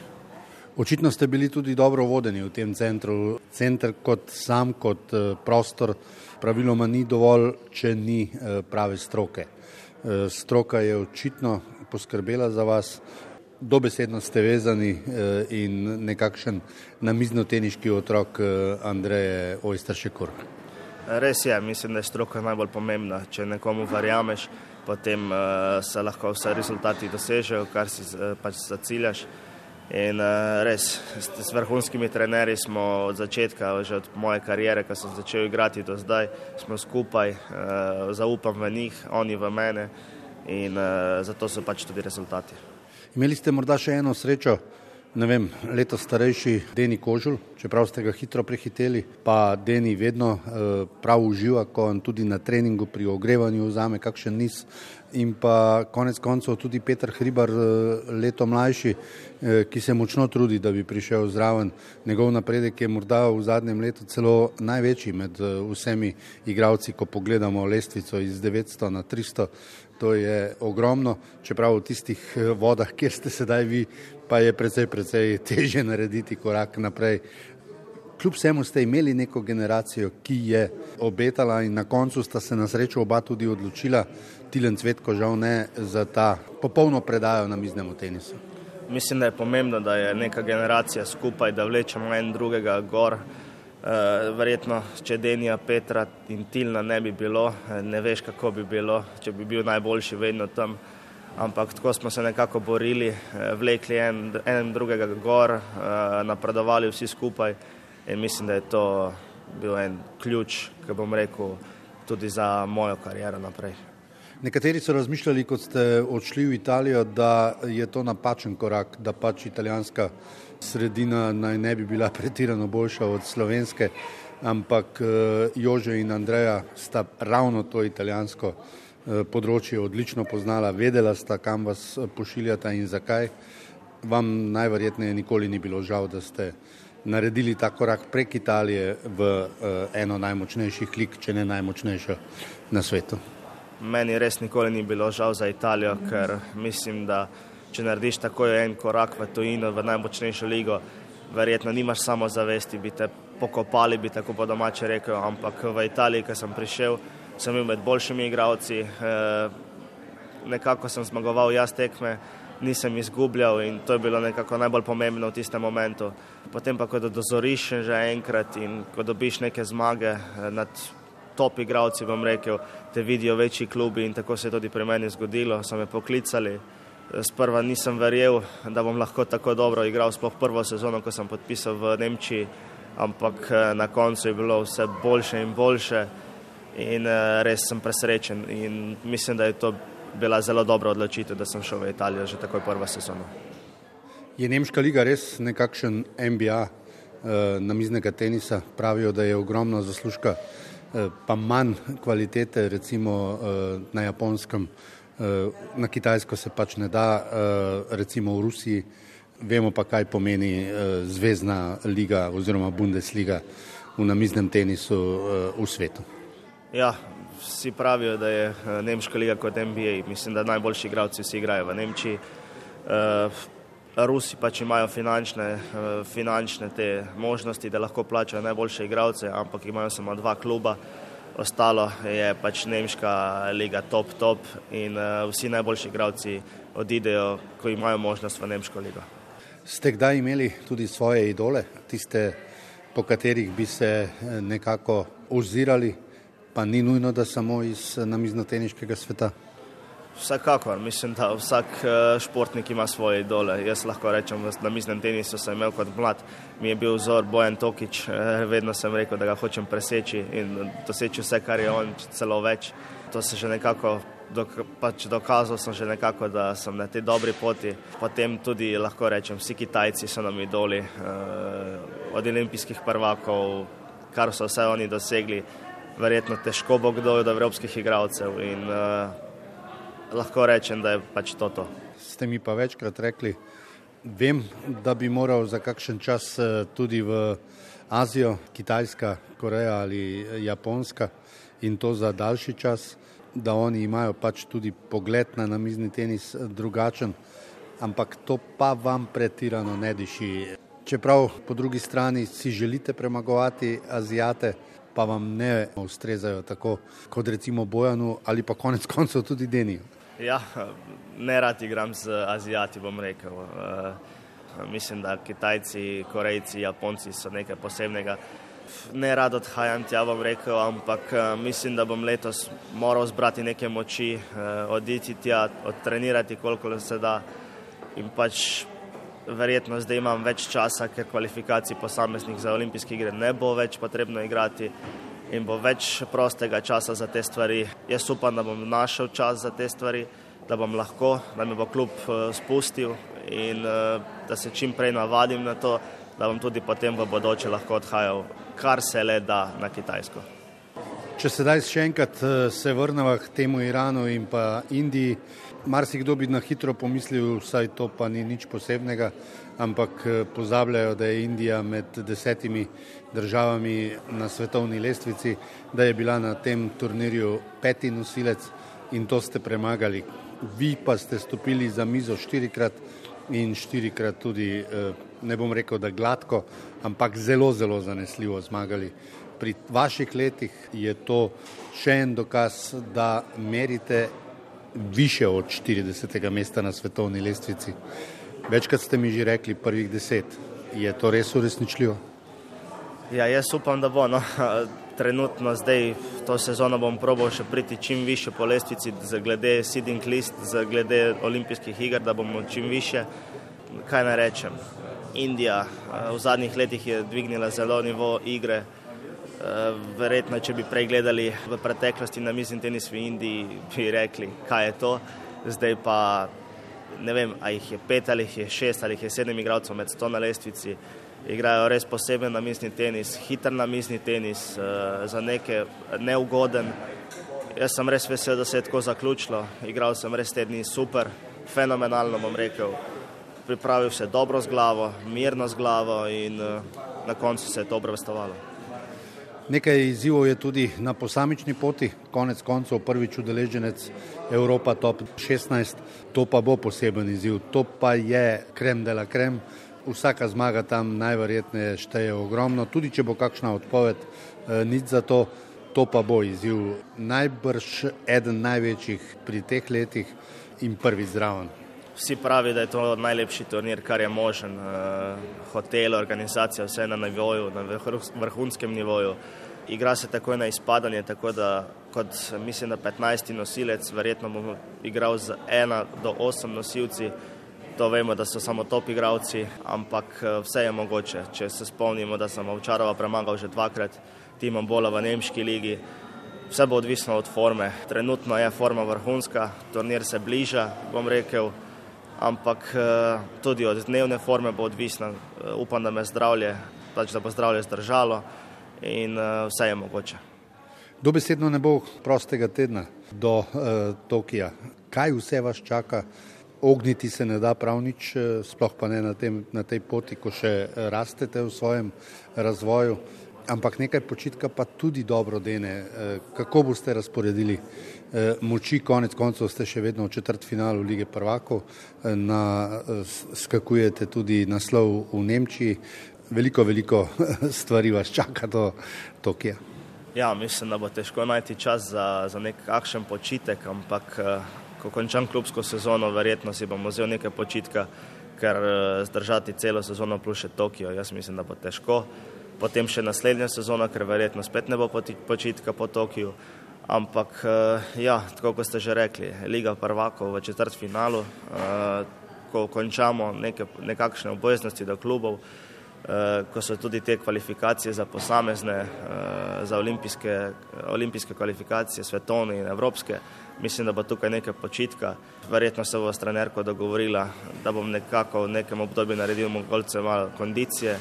Očitno ste bili tudi dobro vodeni v tem centru. Center kot sam, kot prostor, praviloma ni dovolj, če ni uh, prave stroke. Uh, stroka je očitno poskrbela za vas, dobesedno ste vezani uh, in nekakšen namiznoteniški otrok Andreje Ojstršekur. Res je, mislim, da je stroka najbolj pomembna. Če nekomu verjameš, potem se lahko vse rezultati dosežejo, kar si pač zaciljaš. In uh, res, s, s vrhunskimi trenerji smo od začetka, že od moje kariere, ko sem začel igrati do zdaj, smo skupaj, uh, zaupam v njih, oni v mene in uh, zato so pač tudi rezultati. Imeli ste morda še eno srečo, ne vem, leto starejši Deni Kožul, čeprav ste ga hitro prehiteli, pa Deni vedno eh, prav uživa, ko on tudi na treningu pri ogrevanju vzame kakšen niz. In pa konec koncev tudi Petr Hribar, eh, leto mlajši, eh, ki se močno trudi, da bi prišel zraven. Njegov napredek je morda v zadnjem letu celo največji med vsemi igravci, ko pogledamo lestvico iz 900 na 300. To je ogromno, čeprav v tistih vodah, kjer ste sedaj vi, pa je precej, precej teže narediti korak naprej. Kljub vsemu ste imeli neko generacijo, ki je obetala in na koncu sta se na srečo oba tudi odločila, Tilen Cvetko žal ne, za ta popolno predajo na miznemu tenisu. Mislim, da je pomembno, da je neka generacija skupaj, da vlečemo en drugega gor. Uh, verjetno, če Denija, Petra in Tilna ne bi bilo, eh, ne veš, kako bi bilo, če bi bil najboljši vedno tam. Uh, ampak tako smo se nekako borili, eh, vlekli en, en drugega gor, eh, napredovali vsi skupaj in mislim, da je to bil en ključ, ki bom rekel, tudi za mojo kariero naprej. Nekateri so razmišljali, ko ste odšli v Italijo, da je to napačen korak, da pač italijanska sredina naj ne bi bila pretirano boljša od slovenske, ampak eh, Jože in Andreja sta ravno to italijansko Eh, področje odlično poznala, vedela sta, kam vas eh, pošiljata in zakaj. Vam najverjetneje nikoli ni bilo žal, da ste naredili ta korak prek Italije v eh, eno najmočnejših lig, če ne najmočnejšo na svetu. Meni res nikoli ni bilo žal za Italijo, ker mislim, da če narediš takoj en korak v tujino, v najmočnejšo ligo, verjetno nimaš samo zavesti, bi te pokopali, bi tako po domače rekel, ampak v Italiji, ko sem prišel, sem bil med boljšimi igravci, eh, nekako sem zmagoval jaz tekme, nisem izgubljal in to je bilo nekako najbolj pomembno v tistem momentu. Potem pa, ko dozoriš že enkrat in ko dobiš neke zmage eh, nad top igravci, bom rekel, te vidijo večji klubi in tako se je tudi pri meni zgodilo, so me poklicali. Sprva nisem verjel, da bom lahko tako dobro igral, sploh prvo sezono, ko sem podpisal v Nemčiji, ampak eh, na koncu je bilo vse boljše in boljše in uh, res sem presrečen in mislim, da je to bila zelo dobra odločitev, da sem šel v Italijo že takoj prvo sezono. Je Nemška liga res nekakšen uh, eh, namiznega tenisa? Pravijo, da je ogromno zaslužka, uh, pa manj kvalitete, recimo uh, na japonskem, uh, na kitajsko se pač ne da, uh, recimo v Rusiji. Vemo pa, kaj pomeni uh, zvezdna liga oziroma Bundesliga v namiznem tenisu uh, v svetu. Ja, vsi pravijo, da je eh, Nemška liga kot NBA. Mislim, da najboljši igralci vsi igrajo v Nemčiji. Uh, Rusi pač imajo finančne, uh, finančne te možnosti, da lahko plačajo najboljše igralce, ampak imajo samo dva kluba. Ostalo je pač Nemška liga top, top in uh, vsi najboljši igralci odidejo, ko imajo možnost v Nemško ligo. Ste kdaj imeli tudi svoje idole, tiste, po katerih bi se nekako ozirali? Pa ni nujno, da samo iz eh, namiznoteniškega sveta. Vsekakor, mislim, da vsak eh, športnik ima svoje idole. Jaz lahko rečem, na miznem tenisu sem imel kot mlad, mi je bil vzor Bojan Tokič, eh, vedno sem rekel, da ga hočem preseči in doseči vse, kar je on, celo več. To se že nekako dok, pač dokazal sem že nekako, da sem na tej dobri poti. Potem tudi lahko rečem, vsi Kitajci so nam idoli, uh, od olimpijskih prvakov, kar so vse oni dosegli. Verjetno težko bo kdo od evropskih igralcev in uh, lahko rečem, da je pač to. to. Ste mi pa večkrat rekli, vem, da bi moral za kakšen čas uh, tudi v Azijo, Kitajska, Koreja ali Japonska in to za daljši čas da oni imajo pač tudi pogled na namizni tenis eh, drugačen, ampak to pa vam pretirano ne diši. Čeprav po drugi strani si želite premagovati Azijate, pa vam ne ustrezajo tako kot recimo Bojanu ali pa konec koncev tudi Denijo. Ja, ne rad igram z Azijati, bom rekel. Uh, mislim, da Kitajci, Korejci, Japonci so nekaj posebnega ne rad odhajam tja, bom rekel, ampak uh, mislim, da bom letos moral zbrati neke moči, uh, oditi tja, odtrenirati, koliko se da. In pač verjetno zdaj imam več časa, ker kvalifikacij posameznih za olimpijske igre ne bo več potrebno igrati in bo več prostega časa za te stvari. Jaz upam, da bom našel čas za te stvari, da bom lahko, da me bo klub uh, spustil in uh, da se čim prej navadim na to, da bom tudi potem v bodoče lahko odhajal kar se le da na Kitajsko. Če sedaj še enkrat eh, se vrnemo k temu Iranu in pa Indiji, marsikdo bi na hitro pomislil, saj to pa ni nič posebnega, ampak eh, pozabljajo, da je Indija med desetimi državami na svetovni lestvici, da je bila na tem turnirju peti nosilec in to ste premagali. Vi pa ste stopili za mizo štirikrat in štirikrat tudi, eh, ne bom rekel, da gladko, ampak zelo, zelo zanesljivo zmagali. Pri vaših letih je to še en dokaz, da merite više od 40. mesta na svetovni lestvici. Večkrat ste mi že rekli, prvih deset. Je to res uresničljivo? Ja, jaz upam, da bo. No. Trenutno zdaj to sezono bom probal še priti čim više po lestvici, glede seeding list, glede olimpijskih iger, da bomo čim više. Kaj naj rečem? Indija eh, v zadnjih letih je dvignila zelo nivo igre. Eh, verjetno, če bi prej gledali v preteklosti na mizni tenis v Indiji, bi rekli, kaj je to. Zdaj pa ne vem, ali jih je pet ali jih je šest ali jih je sedem igralcev med sto na lestvici. Igrajo res poseben na mizni tenis, hiter na mizni tenis, eh, za neke neugoden. Jaz sem res vesel, da se je tako zaključilo. Igral sem res te dni super, fenomenalno bom rekel pripravil se dobro z glavo, mirno z glavo in uh, na koncu se je to obravestovalo. Nekaj izzivov je tudi na posamični poti, konec koncev prvič udeleženec Evropa Top 16, to pa bo poseben izziv, to pa je krem de la krem, vsaka zmaga tam najverjetneje šteje ogromno, tudi če bo kakšna odpoved, eh, nič za to, to pa bo izziv. Najbrž eden največjih pri teh letih in prvi zraven. Vsi pravi, da je to najlepši turnir, kar je možen. Uh, hotel, organizacija, vse na nivoju, na vrhunskem nivoju. Igra se takoj na izpadanje, tako da kot mislim, da 15 nosilec, verjetno bom igral z 1 do 8 nosilci. To vemo, da so samo top igravci, ampak eh, vse je mogoče. Če se spomnimo, da sem Ovčarova premagal že dvakrat, timom bola v Nemški ligi. Vse bo odvisno od forme. Trenutno je forma vrhunska, turnir se bliža, bom rekel ampak eh, tudi od dnevne forme bo odvisno. Eh, upam, da me zdravje, pač da bo zdravje zdržalo in eh, vse je mogoče. Dobesedno ne bo prostega tedna do uh, Tokija. Kaj vse vas čaka? Ogniti se ne da prav nič, sploh pa ne na, tem, na tej poti, ko še rastete v svojem razvoju ampak nekaj počitka pa tudi dobro dene. Eh, kako boste razporedili eh, moči, konec koncev ste še vedno v četrt finalu lige prvakov, eh, na, skakujete tudi naslov v Nemčiji, veliko, veliko stvari vas čaka do Tokija. Ja, mislim, da bo težko najti čas za, za nek akšen počitek, ampak ko končam klubsko sezono, verjetno si bom vzel nekaj počitka, ker zdržati celo sezono plus še Tokio, jaz mislim, da bo težko potem še naslednja sezona, ker verjetno spet ne bo počitka po Tokiju. Ampak, eh, ja, tako kot ste že rekli, Liga prvakov v četrt finalu, eh, ko končamo neke, nekakšne obveznosti do klubov, ko so tudi te kvalifikacije za posamezne, za olimpijske, olimpijske kvalifikacije, svetovne in evropske. Mislim, da bo tukaj nekaj počitka. Verjetno se bo s trenerko dogovorila, da bom nekako v nekem obdobju naredil mogoče malo kondicije,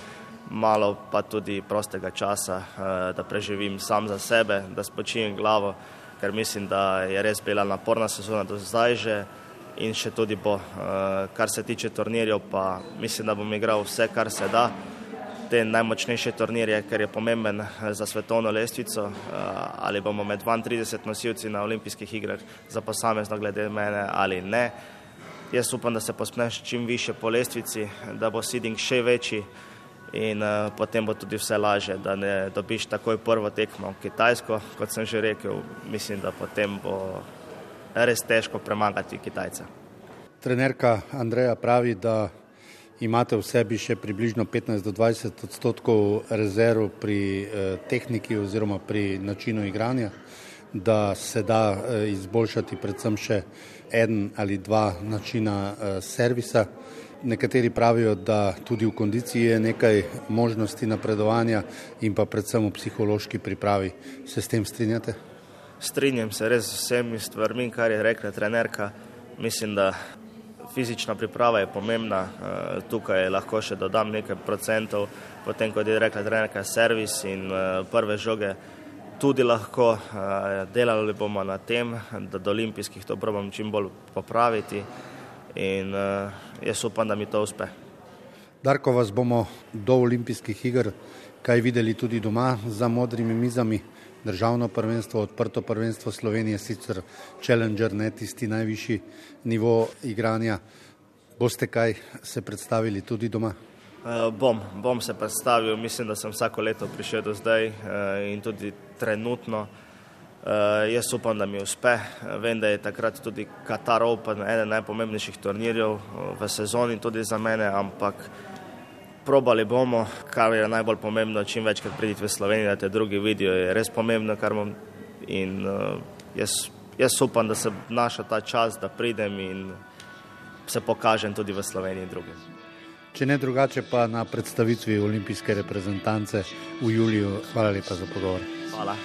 malo pa tudi prostega časa, da preživim sam za sebe, da spočijem glavo, ker mislim, da je res bila naporna sezona do zdaj že in še tudi bo. Kar se tiče turnirjev, pa mislim, da bom igral vse, kar se da te najmočnejše turnirje, ker je pomemben eh, za svetovno lestvico, eh, ali bomo med 32 nosilci na olimpijskih igrah za posamezno glede mene ali ne. Jaz upam, da se pospneš čim više po lestvici, da bo seeding še večji in uh, potem bo tudi vse laže, da ne dobiš takoj prvo tekmo Kitajsko, kot sem že rekel, mislim, da potem bo res težko premagati Kitajce. Trenerka Andreja pravi, da imate v sebi še približno 15 do 20 odstotkov rezerv pri eh, tehniki oziroma pri načinu igranja, da se da eh, izboljšati predvsem še en ali dva načina eh, servisa. Nekateri pravijo, da tudi v kondiciji je nekaj možnosti napredovanja in pa predvsem v psihološki pripravi. Se s tem strinjate? Strinjam se res z vsemi stvarmi, kar je rekla trenerka. Mislim, da fizična priprava je pomembna, eh, tukaj lahko še dodam nekaj procentov, potem kot je rekla trenerka, servis in eh, prve žoge tudi lahko. Eh, delali bomo na tem, da do olimpijskih to probam čim bolj popraviti in jaz upam, da mi to uspe. Darko, vas bomo do olimpijskih iger kaj videli tudi doma za modrimi mizami državno prvenstvo, odprto prvenstvo Slovenije, sicer Challenger, ne tisti najvišji nivo igranja. Boste kaj se predstavili tudi doma? Uh, bom, bom se predstavil, mislim, da sem vsako leto prišel do zdaj uh, in tudi trenutno. Uh, jaz upam, da mi uspe. Vem, da je takrat tudi Qatar Open eden najpomembnejših turnirjev v sezoni tudi za mene, ampak Probali bomo, kar je najbolj pomembno, čim večkrat pridite v Slovenijo, da te drugi vidijo, je res pomembno, kar bom in uh, jaz, jaz upam, da se naša ta čas, da pridem in se pokažem tudi v Sloveniji in drugim. Če ne drugače, pa na predstavitvi olimpijske reprezentance v juliju. Hvala lepa za pogovor. Hvala.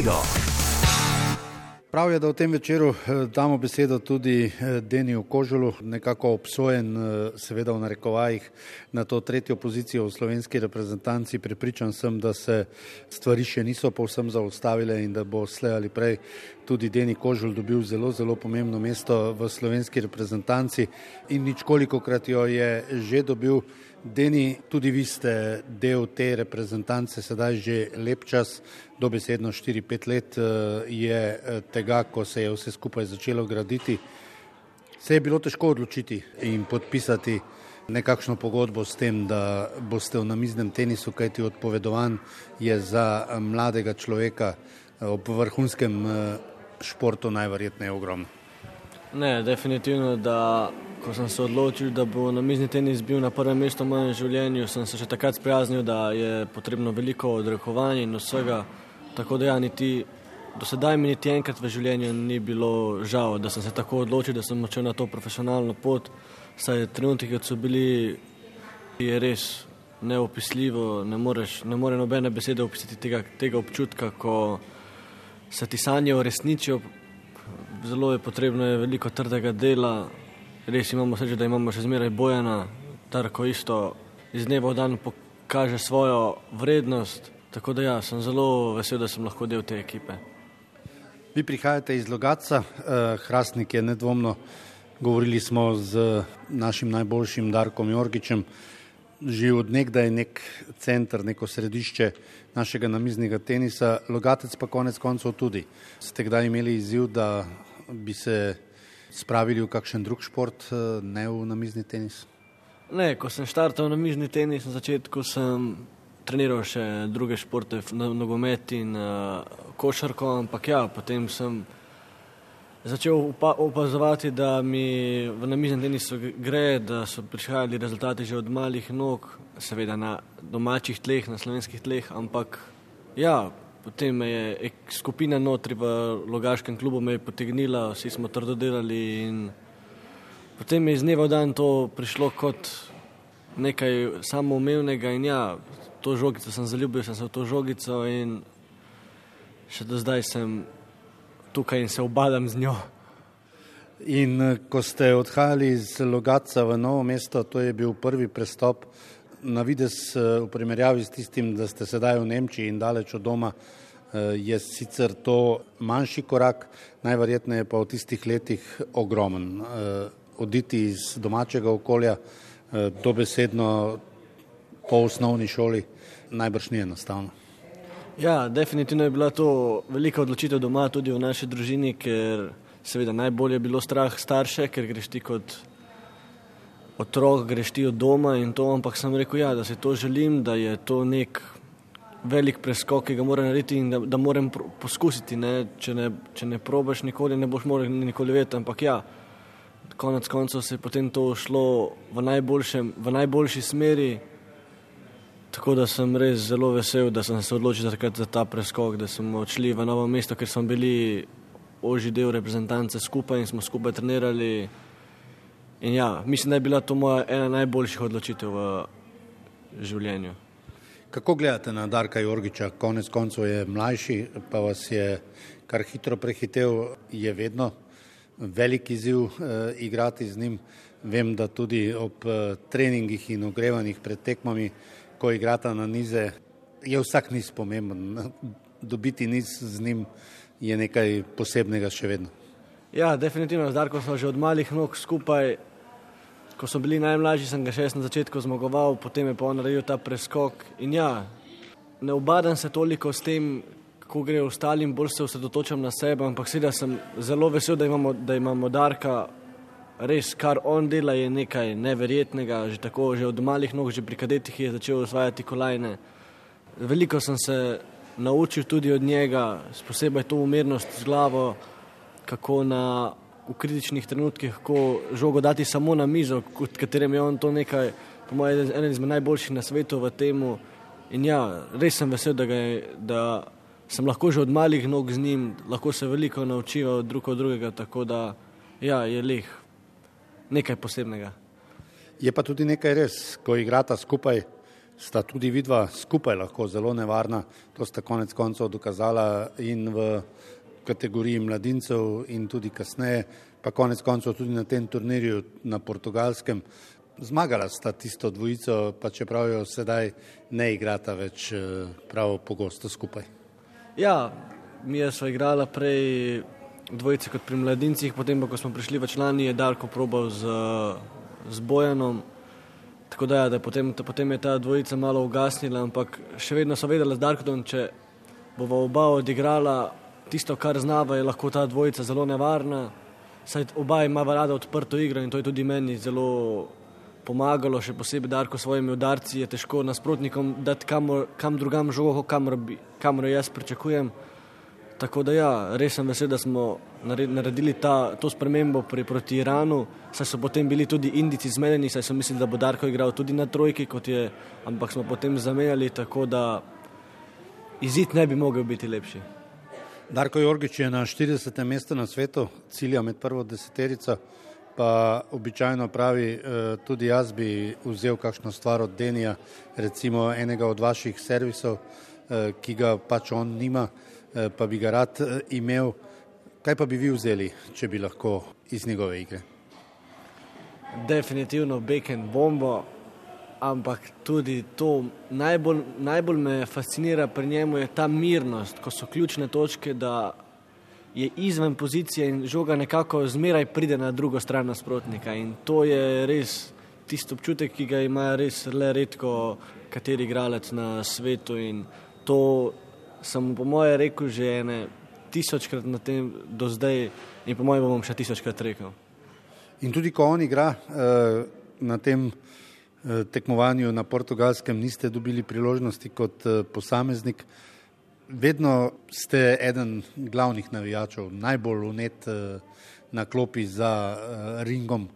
Sredo. Prav je, da v tem večeru eh, damo besedo tudi eh, Deniju Kožulu, nekako obsojen, eh, seveda v narekovajih, na to tretjo pozicijo v slovenski reprezentanci. Pripričan sem, da se stvari še niso povsem zaustavile in da bo slej ali prej tudi Deni Kožul dobil zelo, zelo pomembno mesto v slovenski reprezentanci in ničkoliko krat jo je že dobil. Deni, tudi vi ste del te reprezentance, sedaj že lep čas, dobesedno 4-5 let eh, je eh, tega, ko se je vse skupaj začelo graditi. Se je bilo težko odločiti in podpisati nekakšno pogodbo s tem, da boste v namiznem tenisu, kajti odpovedovan je za eh, mladega človeka ob vrhunskem športu najverjetneje ogromno. Ne, definitivno, da ko sem se odločil, da bo namizni tenis bil na prvem mestu v mojem življenju, sem se še takrat sprijaznil, da je potrebno veliko odrekovanja in vsega. Tako da ja, niti do sedaj mi niti enkrat v življenju ni bilo žal, da sem se tako odločil, da sem odšel na to profesionalno pot. Saj trenutki, ki so bili, je res neopisljivo, ne, moreš, ne more nobene besede opisati tega, tega občutka, ko se ti sanje uresničijo, zelo je potrebno, je veliko trdega dela. Res imamo srečo, da imamo še zmeraj bojena, tako isto iz dneva v dan pokaže svojo vrednost. Tako da ja, sem zelo vesel, da sem lahko del te ekipe. Vi prihajate iz Logaca, eh, Hrastnik je nedvomno. Govorili smo z našim najboljšim Darkom Jorgičem. Že od nekdaj je nek center, neko središče našega namiznega tenisa, Logatec pa konec koncev tudi. Ste kdaj imeli izziv, da bi se spravili v kakšen drug šport, eh, ne v namizni tenis? Ne, ko sem štartal na namizni tenis, na začetku sem treniral še druge športe, nogomet in uh, košarko, ampak ja, potem sem začel opazovati, da mi v namiznem tenisu gre, da so prihajali rezultati že od malih nog, seveda na domačih tleh, na slovenskih tleh, ampak ja, Potem me je skupina notri v Logaškem klubu potegnila, vsi smo trdo delali in potem je iz dneva v dan to prišlo kot nekaj samoumevnega in ja, to žogico sem zaljubil, sem se v to žogico in še do zdaj sem tukaj in se obadam z njo. In eh, ko ste odhajali iz Logaca v novo mesto, to je bil prvi prestop na vides eh, v primerjavi s tistim, da ste sedaj v Nemčiji in daleč od doma, eh, je sicer to manjši korak, najverjetneje pa v tistih letih ogromen. Eh, oditi iz domačega okolja, dobesedno po osnovni šoli, najbrž ni enostavno. Ja, definitivno je bila to velika odločitev doma, tudi v naši družini, ker seveda najbolje je bilo strah starše, ker greš ti kot otrok, greš ti od doma in to, ampak sem rekel, ja, da se to želim, da je to nek velik preskok, ki ga moram narediti in da, da moram poskusiti. Ne? Če, ne, če ne probaš nikoli, ne boš mogel nikoli vedeti, ampak ja, konec koncev se je potem to šlo v, v najboljši smeri. Tako da sem res zelo vesel, da sem se odločil za, za ta preskok, da smo odšli v novo mesto, ker smo bili oži del reprezentance skupaj in smo skupaj trenirali. In ja, mislim, da je bila to moja ena najboljših odločitev v življenju. Kako gledate na Darka Jorgiča? Konec koncev je mlajši, pa vas je kar hitro prehitev, je vedno velik izziv eh, igrati z njim. Vem, da tudi ob eh, treningih in ogrevanjih pred tekmami, ko igrata na nize, je vsak niz pomemben. Dobiti niz z njim je nekaj posebnega še vedno. Ja, definitivno, z Darkom smo že od malih nog skupaj ko so bili najmlajši, sem ga še na začetku zmagoval, potem je pa on naredil ta preskok. In ja, ne obadam se toliko s tem, kako gre ostalim, bolj se osredotočam na sebe, ampak seveda sem zelo vesel, da imamo, da imamo Darka. Res, kar on dela, je nekaj neverjetnega. Že tako, že od malih nog, že pri kadetih je začel osvajati kolajne. Veliko sem se naučil tudi od njega, posebej to umirnost z glavo, kako na v kritičnih trenutkih, ko žogo dati samo na mizo, kot katerem je on to nekaj, po mojem, eden izmed najboljših na svetu v tem. In ja, res sem vesel, da, je, da sem lahko že od malih nog z njim, lahko se veliko naučil drug od drugega, tako da ja, je leh nekaj posebnega. Je pa tudi nekaj res, ko igrata skupaj, sta tudi vidva skupaj lahko zelo nevarna. To sta konec koncev dokazala in v kategoriji mladincev in tudi kasneje, pa konec koncev tudi na tem turnirju na portugalskem. Zmagala sta tisto dvojico, pa čeprav jo sedaj ne igrata več eh, prav pogosto skupaj. Ja, mi smo igrali prej dvojice kot pri mladincih, potem pa, ko smo prišli v člani, je Darko probal z, z Bojanom. Tako da, ja, da potem, potem je ta dvojica malo ugasnila, ampak še vedno so vedeli z Darkom, če bova oba odigrala tisto, kar znava, je lahko ta dvojica zelo nevarna. Saj oba ima rada odprto igro in to je tudi meni zelo pomagalo, še posebej Darko s svojimi udarci. Je težko nasprotnikom dati kamor, kam drugam žogo, kamor, bi, kamor jaz pričakujem. Tako da, ja, res sem vesel, da smo naredili ta, to spremembo pri, proti Iranu. Saj so potem bili tudi Indici zmedeni, saj so mislili, da bo Darko igral tudi na trojki, je, ampak smo potem zamenjali, tako da izid ne bi mogel biti lepši. Darko Jorgič je na 40. mestu na svetu, cilja med prvo deseterico, pa običajno pravi, eh, tudi jaz bi vzel kakšno stvar od Denija, recimo enega od vaših servisov, eh, ki ga pač on nima. Eh, pa bi ga rad imel. Kaj pa bi vi vzeli, če bi lahko iz njegove igre? Definitivno beken bombo, ampak tudi to najbolj, najbolj me fascinira pri njemu je ta mirnost, ko so ključne točke, da je izven pozicije in žoga nekako zmeraj pride na drugo stran nasprotnika. In to je res tisto občutek, ki ga ima res le redko kateri igralec na svetu in to sem po moje rekel že ene tisočkrat na tem do zdaj in po moje bom še tisočkrat rekel. In tudi ko on igra uh, na tem uh, tekmovanju na portugalskem, niste dobili priložnosti kot uh, posameznik. Vedno ste eden glavnih navijačev, najbolj unet uh, na klopi za ringom.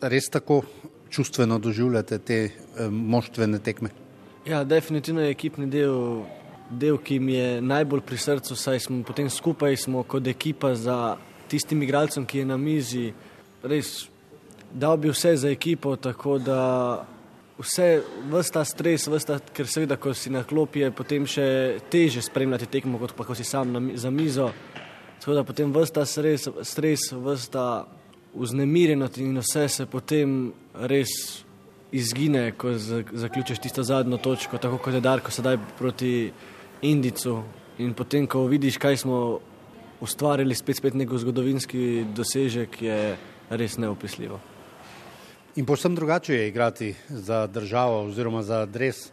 Res tako čustveno doživljate te moštvene tekme? Ja, definitivno je ekipni del del, ki mi je najbolj pri srcu, saj smo potem skupaj smo kot ekipa za tistim igralcem, ki je na mizi. Res dal bi vse za ekipo, tako da vse, vse ta stres, ta, ker seveda, ko si na klopi, je potem še teže spremljati tekmo, kot pa ko si sam na, za mizo. Tako da potem vse ta stres, stres vse ta vznemirjenost in vse se potem res izgine, ko zaključiš tisto zadnjo točko, tako kot je Darko sedaj proti Indicu in potem, ko vidiš, kaj smo ustvarili, spet, spet neko zgodovinski dosežek, je res neopisljivo. In posebno drugače je igrati za državo oziroma za adres,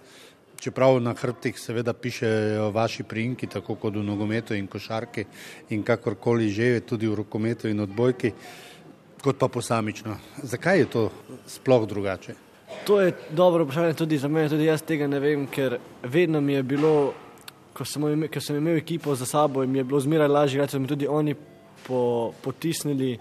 čeprav na hrbtih seveda pišejo vaši prijimki, tako kot v nogometu in košarki in kakorkoli že, tudi v rokometu in odbojki, kot pa posamično. Zakaj je to sploh drugače? To je dobro vprašanje tudi za mene, tudi jaz tega ne vem, ker vedno mi je bilo ko sem, imel, ko sem imel ekipo za sabo in mi je bilo zmeraj lažje, da so mi tudi oni po, potisnili.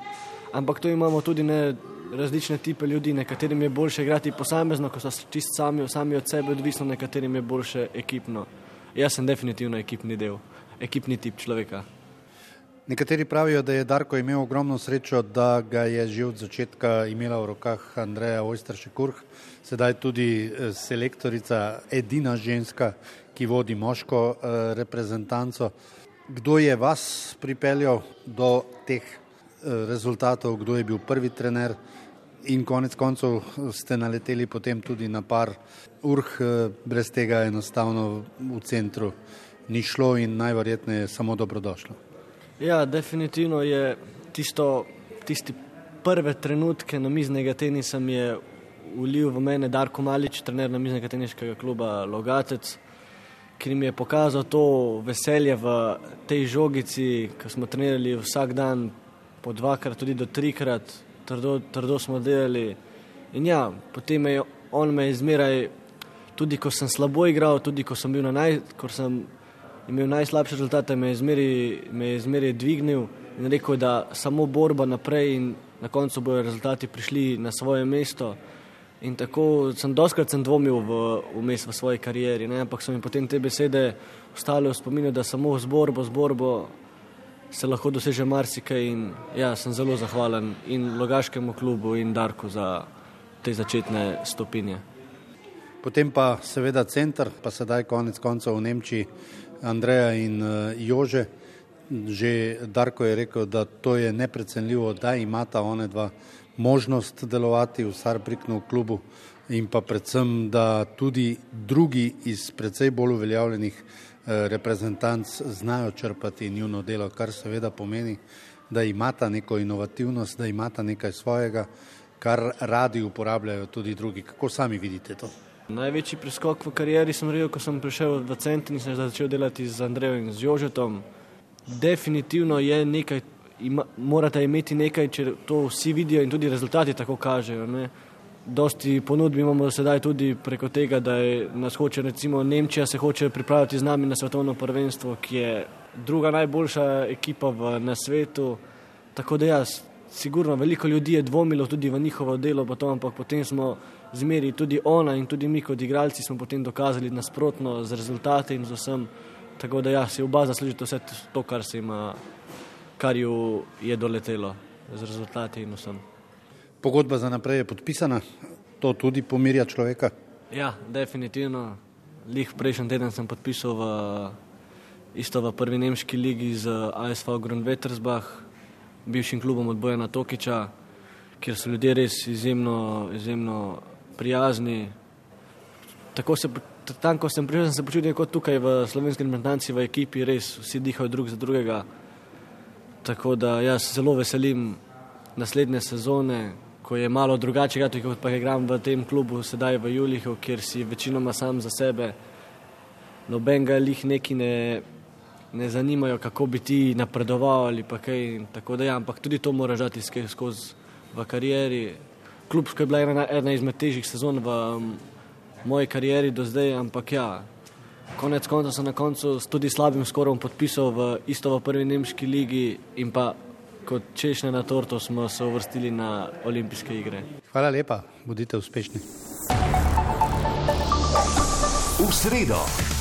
Ampak tu imamo tudi ne, različne type ljudi, nekaterim je boljše igrati posamezno, ko so čist sami, sami od sebe odvisni, nekaterim je boljše ekipno. Jaz sem definitivno ekipni del, ekipni tip človeka. Nekateri pravijo, da je Darko imel ogromno srečo, da ga je že od začetka imela v rokah Andreja Ojstršekurh, sedaj tudi eh, selektorica, edina ženska, ki vodi moško uh, reprezentanco. Kdo je vas pripeljal do teh rezultatov, kdo je bil prvi trener in konec koncev ste naleteli potem tudi na par urh, uh, brez tega enostavno v centru ni šlo in najverjetneje samo dobrodošlo. Ja, definitivno je tisto, tisti prve trenutke namiznega tenisa mi je ulil v mene Darko Malič, trener namiznega teniškega kluba Logatec ki mi je pokazal to veselje v tej žogici, ki smo trenirali vsak dan, po dvakrat, tudi do trikrat, trdo, trdo smo delali. In ja, potem je on me izmeraj, tudi ko sem slabo igral, tudi ko sem, bil naj, ko sem imel najslabše rezultate, me je izmeraj dvignil in rekel, da samo borba naprej in na koncu bojo rezultati prišli na svoje mesto. In tako sem doskrat sem dvomil v, vmes v svoji karieri, ne? ampak so mi potem te besede ostale v spominu, da samo z borbo, z borbo se lahko doseže marsikaj in ja, sem zelo zahvalen in Logaškemu klubu in Darku za te začetne stopinje. Potem pa seveda center, pa sedaj konec koncev v Nemčiji, Andreja in uh, Jože. Že Darko je rekel, da to je neprecenljivo, da imata one dva možnost delovati v Sarbriknu klubu in pa predvsem, da tudi drugi iz precej bolj uveljavljenih eh, reprezentanc znajo črpati njuno delo, kar seveda pomeni, da imata neko inovativnost, da imata nekaj svojega, kar radi uporabljajo tudi drugi. Kako sami vidite to? Največji preskok v karieri sem naredil, ko sem prišel v center in sem začel delati z Andrejem in z Jožetom. Definitivno je nekaj, ima, morate imeti nekaj, če to vsi vidijo in tudi rezultati tako kažejo. Ne? Dosti ponudb imamo sedaj tudi preko tega, da je nas hoče, recimo Nemčija se hoče pripraviti z nami na svetovno prvenstvo, ki je druga najboljša ekipa v, na svetu. Tako da jaz, sigurno veliko ljudi je dvomilo tudi v njihovo delo, to, ampak potem smo zmeri tudi ona in tudi mi kot igralci smo potem dokazali nasprotno z rezultati in z vsem. Tako da ja, si oba zaslužite vse to, kar ima, kar ju je doletelo z rezultati in vsem. Pogodba za naprej je podpisana, to tudi pomirja človeka. Ja, definitivno. Lih prejšnji teden sem podpisal v, isto v prvi nemški ligi z ASV Grunwettersbach, bivšim klubom od Bojana Tokiča, kjer so ljudje res izjemno, izjemno prijazni. Tako se, tam, ko sem prišel, sem se počutil kot tukaj v slovenski reprezentanci v ekipi, res vsi dihajo drug za drugega. Tako da jaz zelo veselim naslednje sezone, ko je malo drugače, kot pa igram v tem klubu sedaj v Julihu, kjer si večinoma sam za sebe. Noben ga jih neki ne, ne zanimajo, kako bi ti napredoval ali pa kaj. Tako da ja, ampak tudi to moraš dati skozi v karieri. Klubsko je bila ena, ena izmed težjih sezon v um, moji karieri do zdaj, ampak ja, konec konca sem na koncu s tudi slabim skorom podpisal v isto v prvi nemški ligi in pa kot češnja na torto smo se uvrstili na olimpijske igre. Hvala lepa, bodite uspešni. V sredo.